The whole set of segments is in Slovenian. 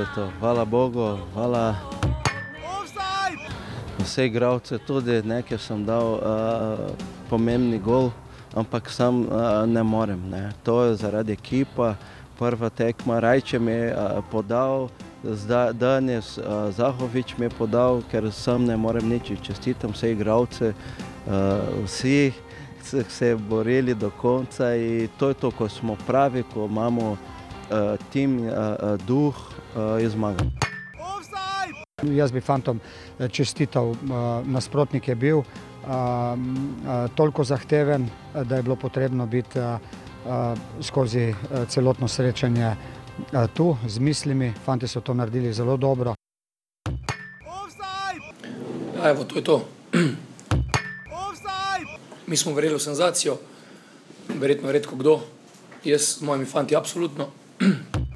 je to. Hvala Bogu, hvala vse igravce, tudi nekaj sem dal uh, pomembni gol, ampak sam uh, ne morem. Ne. To je zaradi ekipa, prva tekma, Rajče mi je uh, podal, danes uh, Zahovič mi je podal, ker sam ne morem nič. Čestitam vse igravce, uh, vsi so se borili do konca in to je to, ko smo pravi, ko imamo uh, tim, uh, uh, duh in zmagamo. Jaz bi fantom eh, čestital, eh, nasprotnik je bil eh, toliko zahteven, da je bilo potrebno biti skozi celotno srečanje tu z mislimi. Fanti so to naredili zelo dobro. Ja, evo, to je to. Mi smo verjeli v senzacijo, verjetno redko kdo, jaz s mojimi fanti, absolutno.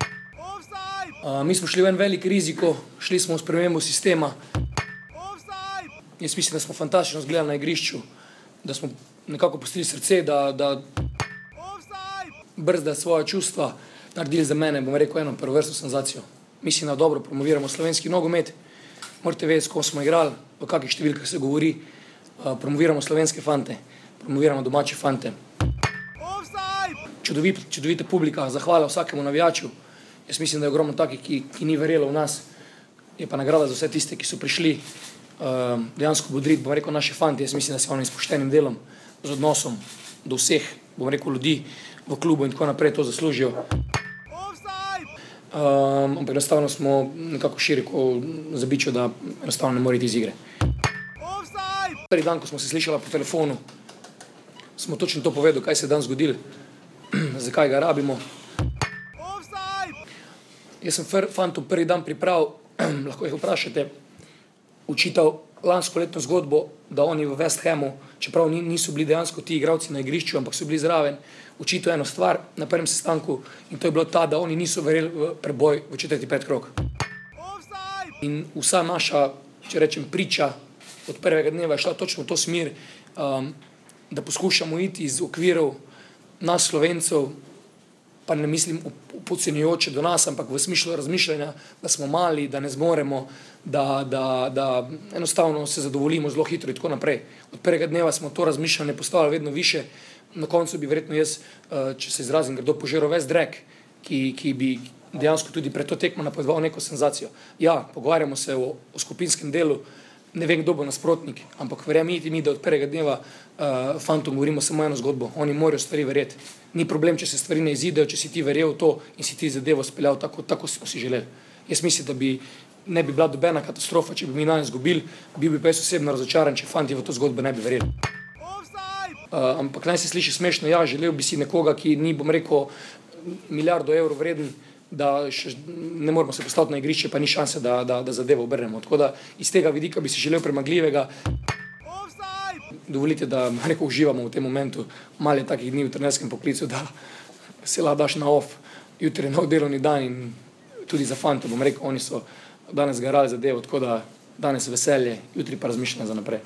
Uh, mi smo šli v en velik riziko, šli smo v spremembo sistema. Jaz mislim, da smo fantastično zgledali na igrišču, da smo nekako pustili srce, da, da brzda svoje čustva, naredili za mene, bom rekel, eno prvovrstno senzacijo. Mislim, da dobro promoviramo slovenski nogomet, morate vedeti, kom smo igrali, o kakih številkah se govori, uh, promoviramo slovenske fante, promoviramo domače fante. Čudovit, čudovita publika, zahvala vsakemu navijaču. Jaz mislim, da je ogromno takih, ki, ki ni verjelo v nas. Je pa nagrada za vse tiste, ki so prišli uh, dejansko bodriti, bom rekel, naše fanti. Jaz mislim, da se oni s poštenim delom, z odnosom do vseh, bom rekel, ljudi v klubu in tako naprej to zaslužijo. Um, ampak enostavno smo nekako široko zabičali, da enostavno ne morete iz igre. Prvi dan, ko smo se slišali po telefonu, smo točno to povedali, kaj se je dan zgodilo, zakaj ga rabimo. Jaz sem fantom prvi dan pripravil, lahko jih vprašate, učital lansko letno zgodbo, da oni v West Hamu, čeprav niso bili dejansko ti igravci na igrišču, ampak so bili zraven, učital eno stvar na prvem sestanku in to je bilo ta, da oni niso verjeli v preboj v četrti pet krok. In vsa naša, če rečem, priča od prvega dneva je šla točno v to smer, um, da poskušamo iti iz okvirov nas, slovencev, pa ne mislim podcenjujoče do nas, ampak v smislu razmišljanja, da smo mali, da ne zmoremo, da, da, da enostavno se zadovoljimo zelo hitro in tako naprej. Od prvega dneva smo to razmišljanje postavili vedno više, na koncu bi verjetno jaz, eh, če se izrazim, grdo požeral ves drek, ki, ki bi dejansko tudi pred to tekmo napovedoval neko senzacijo. Ja, pogovarjamo se o, o skupinskem delu, ne vem, kdo bo nasprotnik, ampak verjemite mi, da od prvega dneva uh, fantom govorimo samo eno zgodbo, oni morajo stvari verjeti. Ni problem, če se stvari ne izidejo, če si ti verjel v to in si ti zadevo speljal tako, tako smo si želeli. Jaz mislim, da bi ne bi bila dobena katastrofa, če bi mi danes izgubili, bil bi pa jaz osebno razočaran, če fanti v to zgodbo ne bi verjeli. Uh, ampak naj se sliši smešno, ja, želel bi si nekoga, ki ni, bom rekel, milijardo evrov vreden, da še, ne moramo se postaviti na igrišče, pa ni šanse, da, da, da zadevo obrnemo. Tako da iz tega vidika bi si želel premagljivega. Dovolite, da neko uživamo v tem momentu, malo je takih dni v trenerskem poklicu, da se lahko daš na off, jutri je nov delovni dan in tudi za fante, bom rekel, oni so danes garali zadevo, tako da danes veselje, jutri pa razmišljanje za naprej.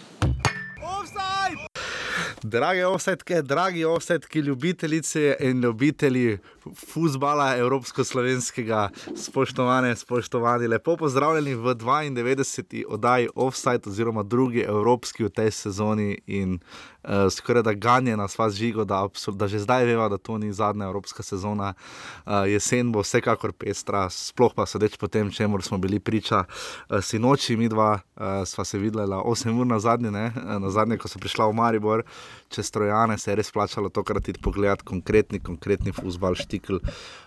Drage offsetke, dragi offsetki, ljubitelice in ljubitelji futbola evropsko-slovenskega, spoštovane, spoštovani, lepo pozdravljeni v 92. oddaji Offside oziroma drugi evropski v tej sezoni in uh, skoraj da ganje nas vas žigo, da, da že zdaj veva, da to ni zadnja evropska sezona. Uh, jesen bo vsekakor pestra, sploh pa sedeč po tem, čemu smo bili priča. Uh, sinoči mi dva uh, sva se videla 8 ur na zadnje, ne? na zadnje, ko so prišla v Maribor, čez Trojane se je res plačalo tokrat iti pogledat konkretni, konkretni futbal, štikl,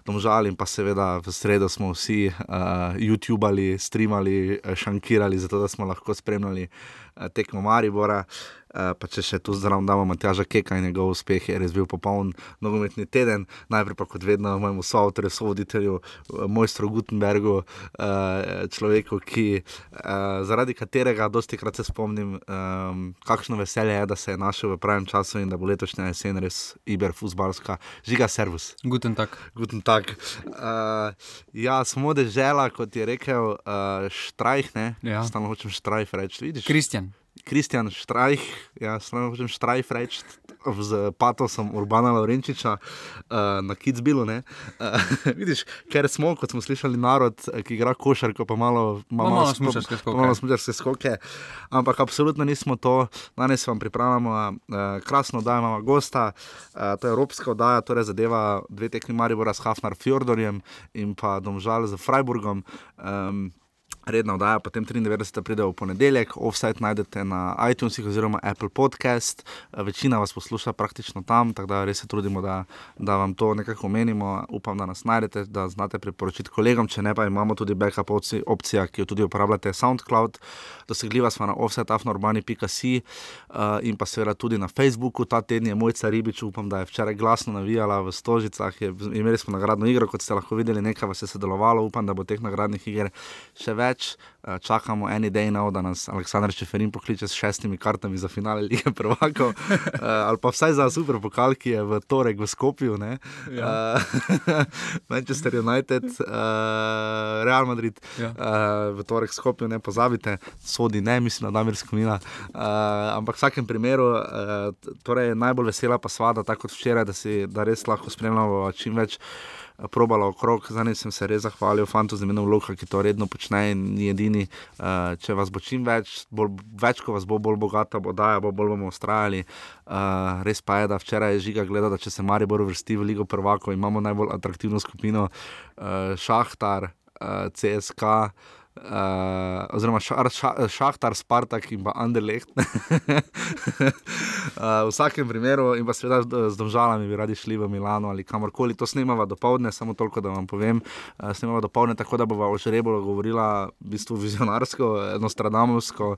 domžal in pa seveda v sredo smo vsi uh, YouTubali, streamali, šankirali, zato da smo lahko spremljali uh, tekmo Maribora. Uh, Eh, pa če še tu zraven damo Matjaža Keka in njegov uspeh, je res bil popoln nogometni teden. Najprej pa kot vedno mojemu soavtorju, sovoditelju, eh, mojstru Gutenbergu, eh, človeku, ki, zaradi katerega dosti krat se spomnim, kakšno veselje je, da se je našel v pravem času in da bo letošnja jesen res iberfuzbalska. Žiga servus. Guten tak. Guten tak. Ja, smo dežela, kot je rekel Štrajh, ne? Ja. Stalno hočem Štrajh reči, vidiš? Kristjan. Kristjan Štrajh, ja, samo hočem Štrajh reči, z patosom Urbana Lorenčiča uh, na Kitzbilu. Uh, vidiš, ker smo, kot smo slišali, narod, ki igra košarko, pa malo, malo, malo, malo smučarske skoke. Malo smučarske skoke. Ampak absolutno nismo to. Danes vam pripravljamo uh, krasno, da imamo gosta. Uh, to je evropska oddaja, torej zadeva dve tekmi Maribora s Hafnar Fjordorjem in pa Domžal z Freiburgom. Um, redna oddaja, potem 93. pride v ponedeljek, offside najdete na iTunesih oziroma Apple Podcast, večina vas posluša praktično tam, tako da res se trudimo, da, da vam to nekako omenimo. Upam, da nas najdete, da znate priporočiti kolegom, če ne pa imamo tudi backup opcija, ki jo tudi uporabljate, SoundCloud, dosegljiva smo na offside.afnorbani.com uh, in pa seveda tudi na Facebooku. Ta teden je mojca Ribič, upam, da je včeraj glasno navijala v Stožicah, je, imeli smo nagradno igro, kot ste lahko videli, nekaj vas je sodelovalo, upam, da bo teh nagradnih iger še več več, eh, čakamo en dan, da nas Aleksandr Čeferin pokliče s šestimi kartami za finale lige Prvako, eh, ali pa vsaj za super pokal, ki je v torek v Skopju, ja. Eh, Manchester United, Real Madrid, ja. v torek v Skopju, ne pozabite, sodi ne, mislim, da Damir Skomina. Ampak v vsakem primeru, torej najbolj vesela pa svada, tako kot včeraj, da, si, da res lahko spremljamo čim več probala okrog, zdaj sem se res zahvalil fantu z imenom Luka, ki to redno počne in ni edini. Uh, če vas bo čim več, bolj, več ko vas bo, bolj bogata bo daja, bo bolj bomo ustrajali. Uh, res pa je, da včeraj je žiga gledal, da če se Mari bo vrsti v Ligo prvako, imamo najbolj atraktivno skupino uh, Šahtar, uh, CSK. Uh, oziroma šar, ša, Šahtar, Spartak in pa Anderlecht. uh, v vsakem primeru, in pa seveda z državami bi radi šli v Milano ali kamorkoli. To snemamo do povdne, samo toliko, da vam povem. Uh, snemamo do povdne tako, da bomo o žrebu govorila v bistvu vizionarsko, enostradamovsko,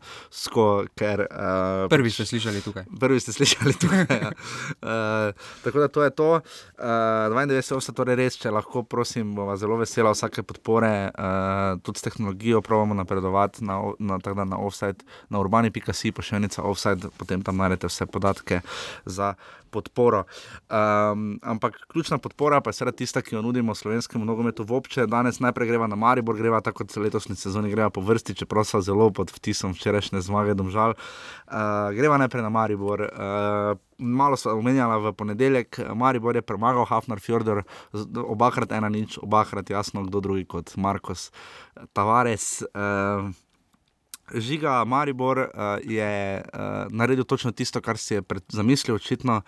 ker. Uh, prvi ste slišali tukaj. Prvi ste slišali tukaj. ja. uh, tako da to je to. Uh, 92 je torej res, če lahko, prosim, bova zelo vesela vsake podpore, uh, tudi s tehnologijo tehnologijo, pravimo napredovati na, na, na, na offside, na urbani.si, pa še enica offside, potem tam najdete vse podatke za podporo. Um, ampak ključna podpora pa je seveda tista, ki jo nudimo slovenskemu nogometu v obče. Danes najprej greva na Maribor, greva tako kot letošnji sezoni, greva po vrsti, čeprav so zelo pod vtisom včerajšnje zmage, domžal. Uh, greva najprej na Maribor. Uh, Malo smo omenjali v ponedeljek, Maribor je premagal Hafnar Fjordor, obakrat ena nič, obakrat jasno, kdo drugi kot Markos Tavares. Uh, Žiga Maribor uh, je uh, naredil točno tisto, kar si je zamislil, očitno.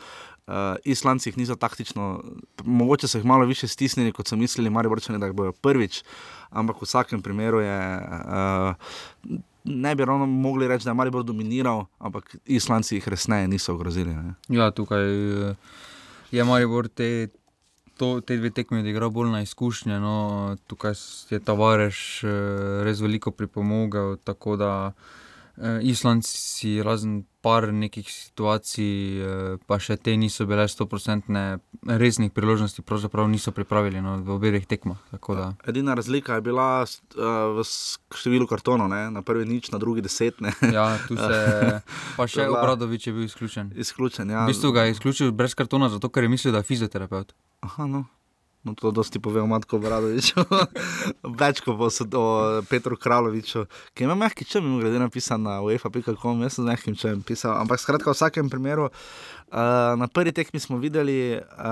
Uh, Islandci jih niso taktično, mogoče so jih malo više stisnili, kot so mislili, Mariborčani, da bojo prvič, ampak v vsakem primeru je. Uh, Ne bi ravno mogli reči, da je Maribor dominiral, ampak Islandci jih resneje niso ogrozili. Ne? Ja, tukaj je Maribor te to, te dve tekmi odigral bolj na izkušnje. No, tukaj je ta varež eh, res veliko pripomogel. Tako da eh, Islandci, razen par nekih situacij, eh, pa še te niso bile 100-odstotne, resnih priložnosti, pravzaprav niso pripravili no, v obeh tekmah. Edina razlika je bila uh, v številu kartonov, ne? na prvi nič, na drugi deset. Ne? Ja, tu se pa še Obradovič je bil izključen. Izključen, ja. V bistvu ga je izključil brez kartona, zato ker je mislil, da je fizioterapeut. Aha, no. No, to dosti pove o Matko Bradoviču, več kot o Petru Kraloviču, ki ima mehki čem, glede na pisano na UEFA.com, jaz sem z mehkim čem pisal. Ampak skratka, v vsakem primeru Uh, na prvi tekmi smo videli uh,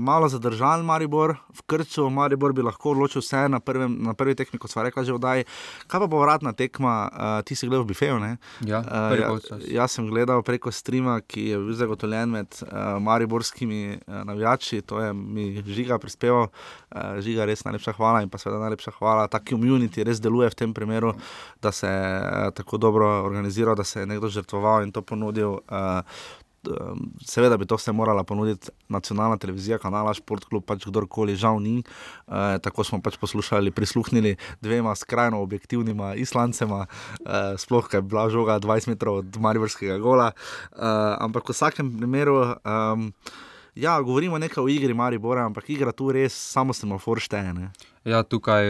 malo zadržan Maribor, v Krču Maribor bi lahko odločil vse na, prvem, na prvi tekmi, kot smo rekli, že vdaj. Kaj pa bo vratna tekma, uh, ti si gledal v Bifeju? Ja, uh, ja, jaz sem gledal preko streama, ki je bil zagotovljen med uh, mariborskimi uh, navijači, to je mi žiga prispeval, uh, žiga res najlepša hvala in pa seveda najlepša hvala. Ta community res deluje v tem primeru, da se je uh, tako dobro organiziral, da se je nekdo žrtvoval in to ponudil. Uh, seveda bi to vse morala ponuditi nacionalna televizija, kanala, športklub, pač kdorkoli, žal ni. E, tako smo pač poslušali, prisluhnili dvema skrajno objektivnima islancema, e, sploh kaj bila žoga 20 metrov od Mariborskega gola. E, ampak v vsakem primeru. E, Ja, govorimo nekaj o igri, Maribor, ampak igra tu res samo semafor šteje. Ja, tukaj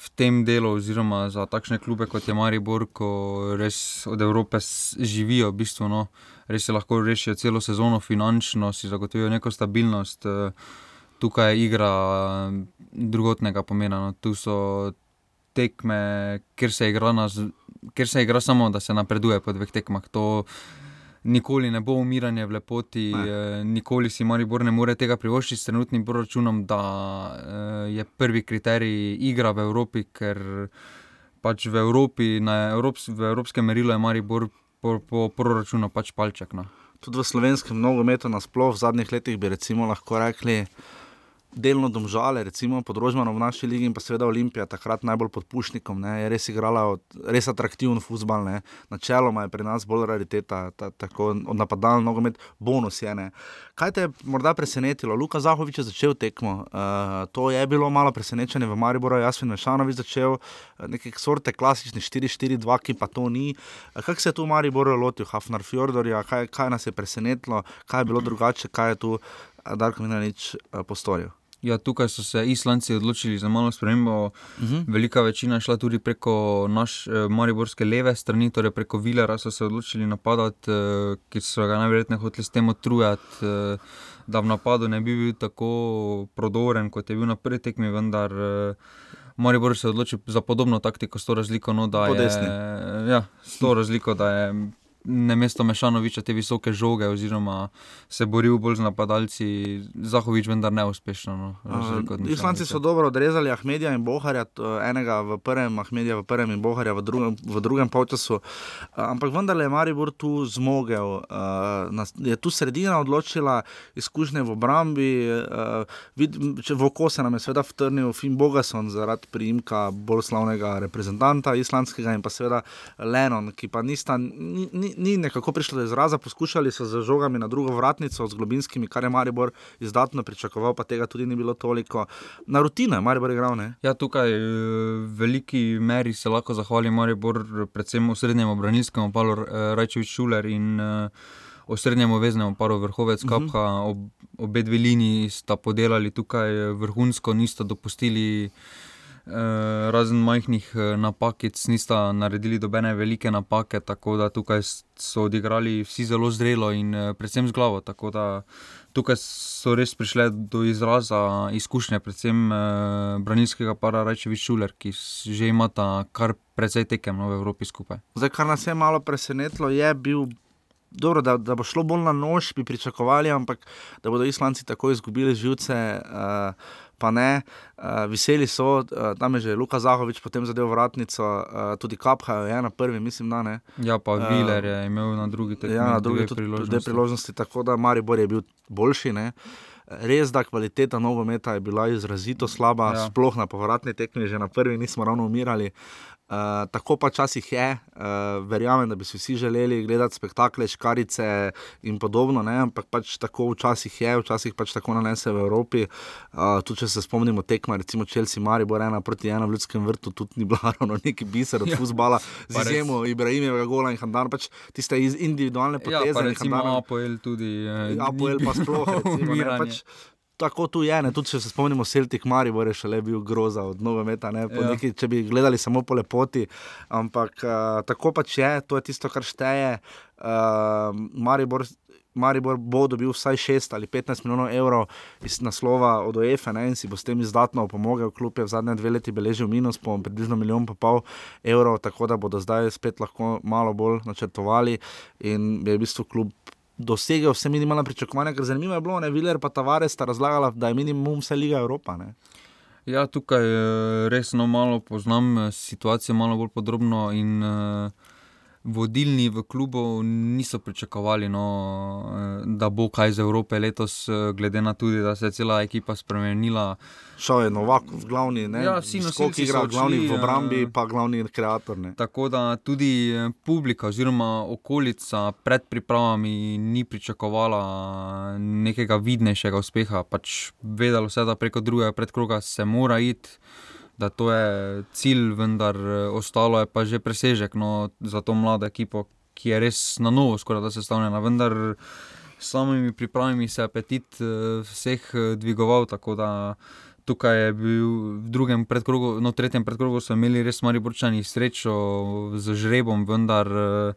v tem delu, oziroma za takšne klube kot je Maribor, ko res od Evrope živijo, v bistvu, no, res se lahko rešijo celo sezono, finančno si zagotovijo neko stabilnost. Eh, tukaj je igra eh, drugotnega pomena. No. Tu so tekme, kjer se, igra na, kjer se igra samo, da se napreduje po dveh tekmah. To nikoli ne bo umiranje v lepoti, Ne. eh, nikoli si Maribor ne more tega privoščiti s trenutnim proračunom, da je prvi kriterij igra v Evropi, ker pač v Evropi, na Evrops, v evropskem merilu je Maribor po, po proračunu pač palček. No. Tudi v slovenskem nogometu nasploh v zadnjih letih bi lahko rekli. Delno domžale, recimo pod Rožmanom v naši ligi in pa seveda Olimpija, takrat najbolj pod Pušnikom, ne, je res igrala od, res atraktiven futbal. Ne. Načeloma je pri nas bolj rariteta, ta, tako od napadalnega nogomet, bonus je. Ne. Kaj te je morda presenetilo? Luka Zahovič je začel tekmo, uh, to je bilo malo presenečenje v Mariboru, Jasmin Mešanovič začel eh, neke sorte klasične 4-4-2, ki pa to ni. Eh, Kako se je tu Maribor lotil, Hafnar Fjordorja, kaj, kaj nas je presenetilo, kaj je bilo drugače, kaj je tu eh, Darko Minanič uh, postoril? Ja, tukaj so se Islanci odločili za malo spremembo. Uh -huh. Velika večina je šla tudi preko naš, eh, mariborske leve strani, torej preko Vilera so se odločili napadati, eh, ker so ga najverjetneje hoteli s tem utrujati, eh, da v napadu ne bi bil tako prodoren, kot je bil na prvi tekmi, vendar eh, Maribor se je odločil za podobno taktiko, s to razliko, no, da je, ja, s to razliko, da je ne mesto Mešanoviča te visoke žoge, oziroma se boril bolj z napadalci, Zahovič vendar neuspešno. No, Uh, Islanci so dobro odrezali Ahmedija in Boharja, enega v prvem, Ahmedija v prvem in Boharja v drugem, v drugem polčasu. Ampak vendarle je Maribor tu zmogel. Uh, je tu sredina odločila, izkušnje v obrambi. Uh, vid, v oko se nam je seveda vtrnil Finn Bogason zaradi priimka bolj slavnega reprezentanta islandskega in pa seveda Lennon, ki pa nista, ni, ni, ni nekako prišlo do izraza. Poskušali so z žogami na drugo vratnico, z globinskimi, kar je Maribor izdatno pričakoval, pa tega tudi ni bilo toliko. Na rutino je Maribor igral, ne? Ja, tukaj eh, v veliki meri se lahko zahvali Maribor, predvsem osrednjemu branilskemu paru Rajčevič Šuler in eh, osrednjemu veznemu paru Vrhovec Kapha. Ob, obe dve liniji sta podelali tukaj eh, vrhunsko, nista dopustili. Eh, razen majhnih eh, napakic, nista naredili dobene velike napake, tako da tukaj so odigrali vsi zelo zrelo in eh, predvsem z glavo. Tako da tukaj so res prišle do izraza izkušnje, predvsem eh, branilskega para Rajčevič Šuler, ki že imata kar precej tekem no, v Evropi skupaj. Zdaj, kar nas je malo presenetilo, je bil. Dobro, da, da bo šlo bolj na nož, bi pričakovali, ampak da bodo Islanci tako izgubili živce, uh, pa ne. Uh, veseli so, uh, tam je že Luka Zahovič potem zadev vratnico, uh, tudi Kapha je na prvi, mislim, da ne. Ja, pa uh, Viler je imel na drugi tekmi Ja, na drugi tudi dve priložnosti. priložnosti, tako da Maribor je bil boljši. Ne? Res, da kvaliteta nogometa je bila izrazito slaba, ja. Ja. sploh na povratni tekmi, že na prvi nismo ravno umirali. Uh, tako pa včasih je, uh, verjamem, da bi si vsi želeli gledati spektakle, škarice in podobno, ne? ampak pač tako včasih je, včasih pač tako nanese v Evropi. Uh, tudi če se spomnimo tekma, recimo Chelsea, Maribor, ena proti ena v ljudskem vrtu, tudi ni bila ravno neki biser od ja. Ja. fuzbala, z Pa izjemo Ibrahimova gola in Handan, pač tiste individualne Ja, poteze. pa in recimo Handana- APL tudi. eh, ni pa sploh, recimo, ne, pač, tako tu je. Ne, tudi če se spomnimo, Celtic Maribor je šele bil groza od nogometa, ne, po Ja. neki, če bi gledali samo po lepoti. Ampak uh, tako pač je, to je tisto, kar šteje. Uh, Maribor, Maribor bo dobil vsaj 6 ali 15 milijonov evrov iz naslova od OEF-a in si bo s tem izdatno pomagal. Klub je v zadnje dve leti beležil minus po približno milijon pa pol evrov, tako da bodo zdaj spet lahko malo bolj načrtovali in je v bistvu klub dosegel vse minimalne pričakovanja, ker zanimivo je bilo, ne Viler pa Tavares sta razlagala, da je minimum vse Liga Evropa. Ne? Ja, tukaj eh, res no, malo poznam eh, situacijo, malo bolj podrobno. In, uh, vodilni v klubu niso pričakovali, no, eh, da bo kaj iz Evrope letos, eh, glede na to, da se je cela ekipa spremenila. Šel je Novak v glavni, ne Ja, vsi nosilci igra, so glavni v obrambi, eh, pa glavni kreator. Ne? Tako da tudi eh, publika oziroma okolica pred pripravami ni pričakovala nekega vidnejšega uspeha. Pač vedelo se da preko drugega predkroga se mora iti, da to je cilj, vendar eh, ostalo je pa že presežek no, za to mlado ekipo, ki je res na novo skoraj da sestavljena. Vendar s samimi pripravami se je apetit eh, vseh eh, dvigoval, tako da tukaj je bil v drugem predkrogu, no, tretjem predkrogu so imeli res Mariborčani srečo z žrebom, vendar eh,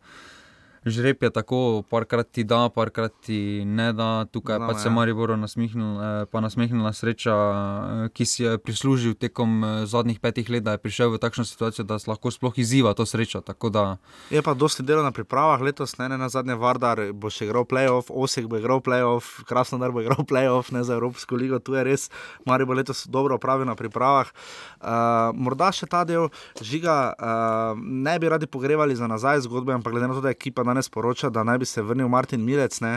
žreb je tako, parkrat ti da, parkrat ti ne da, tukaj Znamo, pa se ja. Mariboru nasmihnila, pa nasmehnila sreča, eh, ki si je prislužil tekom eh, zadnjih petih let, da je prišel v takšno situacijo, da se lahko sploh izziva to srečo. Da Je pa dosti dela na pripravah letos, ne, ne na zadnje Vardar bo še igral playoff, Osek bo igral playoff, Krasnodar bo igral playoff, ne za Evropsko ligo, tu je res, Mari bo letos dobro opravil na pripravah. Uh, morda še ta del žiga, uh, ne bi radi pogrevali za nazaj zgodbe, ampak glede na to, da ekipa danes poroča, da naj bi se vrnil Martin Milec. Uh,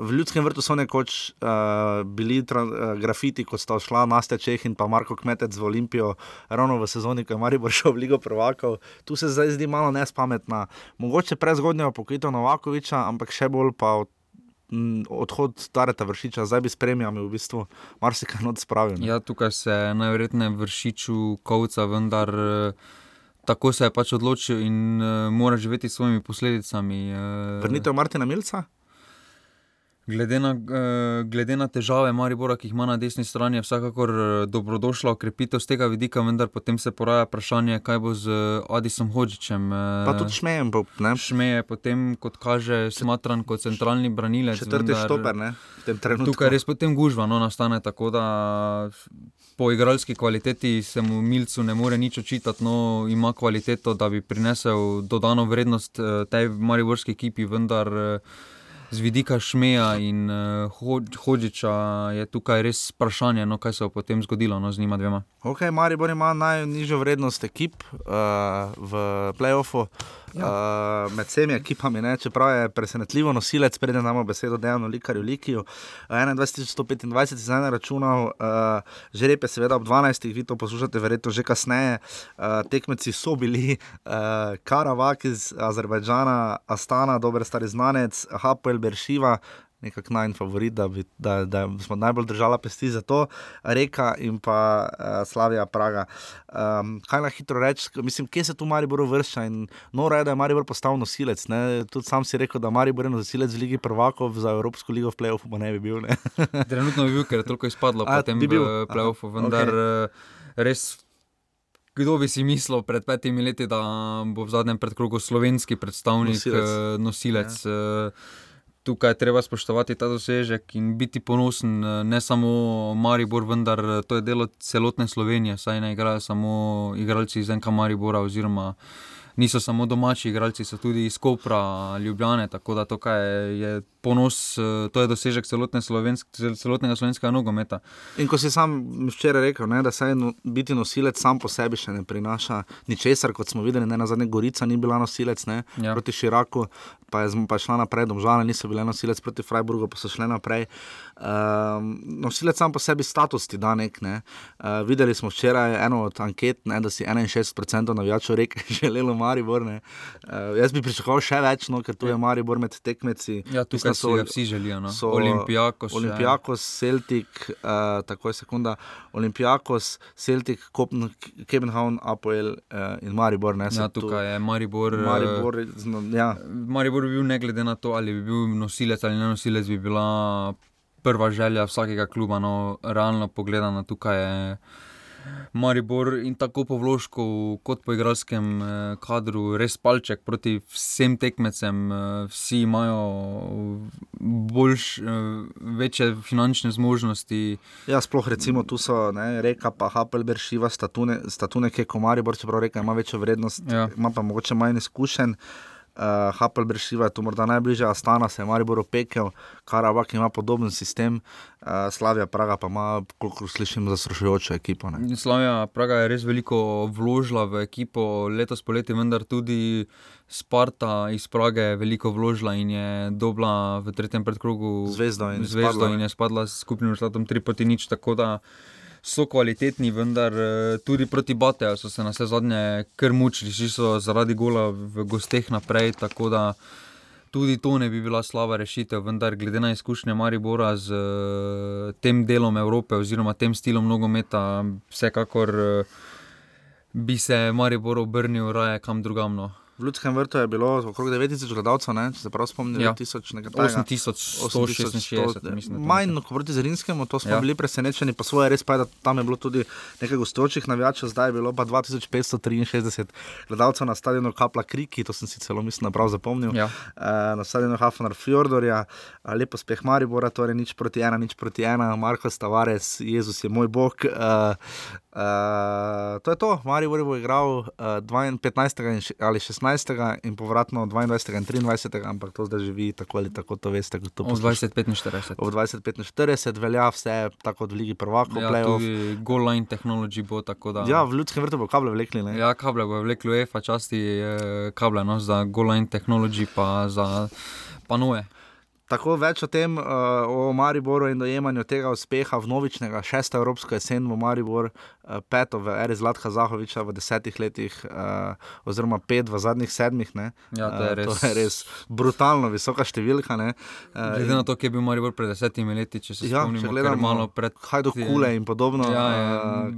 v ljudskem vrtu so nekoč uh, bili uh, grafiti, kot sta šla Nastja Čeh in pa Marko Kmetec v Olimpijo, ravno v sezoni, ko je Maribor šel v Ligo prvakov. Tu se zdaj zdi malo nespametna, mogoče prezgodnja pokojitev Novakoviča, ampak še bolj pa od, m, odhod Tareta Vršiča, zdaj bi s premijami v bistvu marsikaj not spravil. ne. ja, tukaj se najverjetneje vršiču kovca, vendar. eh, Tako se je pač odločil in uh, mora živeti s svojimi posledicami. Uh, Vrnitev Martina Milca? Glede na, eh, glede na težave Maribora, ki jih ima na desni strani, je vsekakor eh, dobrodošla okrepitev z tega vidika, vendar potem se poraja vprašanje, kaj bo z eh, Adisom Hodžičem. Pa tudi šmejem, bo, ne? Šmeje potem, kot kaže, smatran kot centralni branilec. četrti vendar štoper, ne? Tukaj res potem gužva no, nastane, tako da po igralski kvaliteti se mu Milcu ne more nič očitati, no ima kvaliteto, da bi prinesel dodano vrednost eh, tej mariborski ekipi, vendar eh, z vidika Šmeja in uh, Hodžiča je tukaj res vprašanje, no, kaj se bo potem zgodilo no, z njima dvema. Ok, Maribor ima najnižjo vrednost ekip uh, v playoffu. Ja. Uh, med vsemi ekipami, ne, čeprav je presenetljivo nosilec, preden damo besedo Dejanu Likarju Likiju. Uh, 21.125 si zdaj računal, uh, žreb je seveda ob 12. vi to poslušate, verjetno že kasneje. Uh, tekmeci so bili uh, Karavak iz Azerbajdžana, Astana, dober stari znanec, Hapoel Beršiva, nekako najmanj favorit, da, bi, da, da smo najbolj držali pesti za to, Reka in pa uh, Slavija Praga. Um, kaj na hitro reči, mislim, kje se tu Maribor vršča in noro je, da je Maribor postal nosilec. Ne? Tudi sam si rekel, da Maribor je nosilec v Ligi prvakov za Evropsko ligo v play-offu, pa ne bi bil. Ne? Trenutno bi bil, ker je toliko izpadlo A, potem bi bil? v play-offu, vendar okay. res. Kdo bi si mislil pred petimi leti, da bo v zadnjem predkrogu slovenski predstavnik, Nosilec. nosilec? nosilec ja. Tukaj je treba spoštovati ta dosežek in biti ponosen, eh, ne samo Maribor, vendar eh, to je delo celotne Slovenije, saj ne igrajo samo igralci iz NK Maribora, niso samo domači igralci, so tudi iz Kopra, Ljubljane, tako da tukaj je ponos, eh, to je dosežek celotne slovensk, cel- celotnega slovenskega nogometa. In ko si sam včeraj rekel, ne, da saj no, biti nosilec sam po sebi še ne prinaša ničesar, kot smo videli, ne na zadnje Gorica ni bila nosilec ne, ja. Ja. proti Širaku, pa je, pa je šla naprej, domžale niso bile nosilec proti Freiburgu, pa so šle naprej. Um, nosilec sam po sebi status ti da nek. Ne. Uh, videli smo včeraj eno od anket, ne, da si 61% navijačev reke želelo Maribor. Ne. Uh, jaz bi pričakoval še več, no, ker tu je Maribor med tekmeci. Ja, tukaj Si ga vsi želijo. No. so Olimpijakos. Olimpijakos, Celtic, uh, tako je sekunda, Olimpijakos, Celtic, Kebenhavn, Apoel uh, in Maribor. Ne, Ja, se tu- tukaj je Maribor. eh, Maribor, zna, ja. Maribor bi bil, ne glede na to, ali bi bil nosilec ali ne nosilec, bi bila prva želja vsakega kluba. No, realno pogledano, tukaj je Maribor in tako po vložku, kot po igralskem eh, kadru, res palček proti vsem tekmecem. eh, Vsi imajo boljš, eh, večje finančne zmožnosti. ja, sploh recimo tu so ne, reka, pa Hapelberg, Šiva, statune, statune ki je kot Maribor, čeprav reka ima večjo vrednost, Ja. ima pa mogoče manj izkušenj. Uh, Hapelberg, Šiva je tu morda najbližje, Astana se je Maribor opekel, Karabak ima podoben sistem, uh, Slavija Praga pa ima, koliko slišim, zastrašujočo ekipo. Ne. Slavija Praga je res veliko vložila v ekipo letos poleti, vendar tudi Sparta iz Prage je veliko vložila in je dobila v tretjem predkrogu Zvezdo in zvezdo izpadla, ne. in je spadla s skupnim rezultatom 3 proti nič. Tako da so kvalitetni, vendar eh, tudi proti Bateju so se na vse zadnje kar mučili, šli so zaradi gola v gosteh naprej. Tako da tudi to ne bi bila slaba rešitev, vendar glede na izkušnje Maribora z eh, tem delom Evrope oziroma tem stilom nogometa, vsekakor eh, bi se Maribor obrnil raje kam drugamno. V Ljudskem vrtu je bilo okrog 9000 gledalcev, ne? če se prav spomnim, Ja. 1000 nekaj takega. 8166, mislim. da to Manj nekaj. kot proti Zrinskemu, to smo ja. Ja. bili presenečeni, pa svoje res pa je, da tam je bilo tudi nekaj gostujočih navijačev, zdaj je bilo pa 2563 gledalcev na stadionu Kapla Kriki, to sem si celo mislim, da prav zapomnil. Ja. Uh, na stadionu Hafnar Fjordorja, uh, lepo speh Maribora, torej nič proti ena, nič proti ena, Marko Stavares, Jezus je moj bog. Uh, Uh, to je to, Maribor bo igral uh, 15. in ali 16. in povratno 22. in 23. ampak to zdaj živi tako ali tako, to veste. kot to poslušate. 2045. Ob 25-40 velja vse tako kot v Ligi prvakov, Ja, Goal Line Technology bo tako da. Ja, v ljudskem vrtu bo kable vlekli. Ne? Ja, kable bo vleklo UEFA, časti eh, kable no, za Goal Line Technology pa za panoje. Tako več o tem, uh, o Mariboru in dojemanju tega uspeha vnovičnega, šesta evropska jesen v Maribor, uh, peto v eri Zlatka Zahoviča v desetih letih, uh, oziroma pet v zadnjih sedmih. Ne? Ja, to je res. to je res brutalno visoka številka. ne. Eh, Glede na to, kje je bil Maribor pred desetimi leti, če se Ja, spomnimo, gledamo malo pred. Hajdo kule in podobno. Ja, je,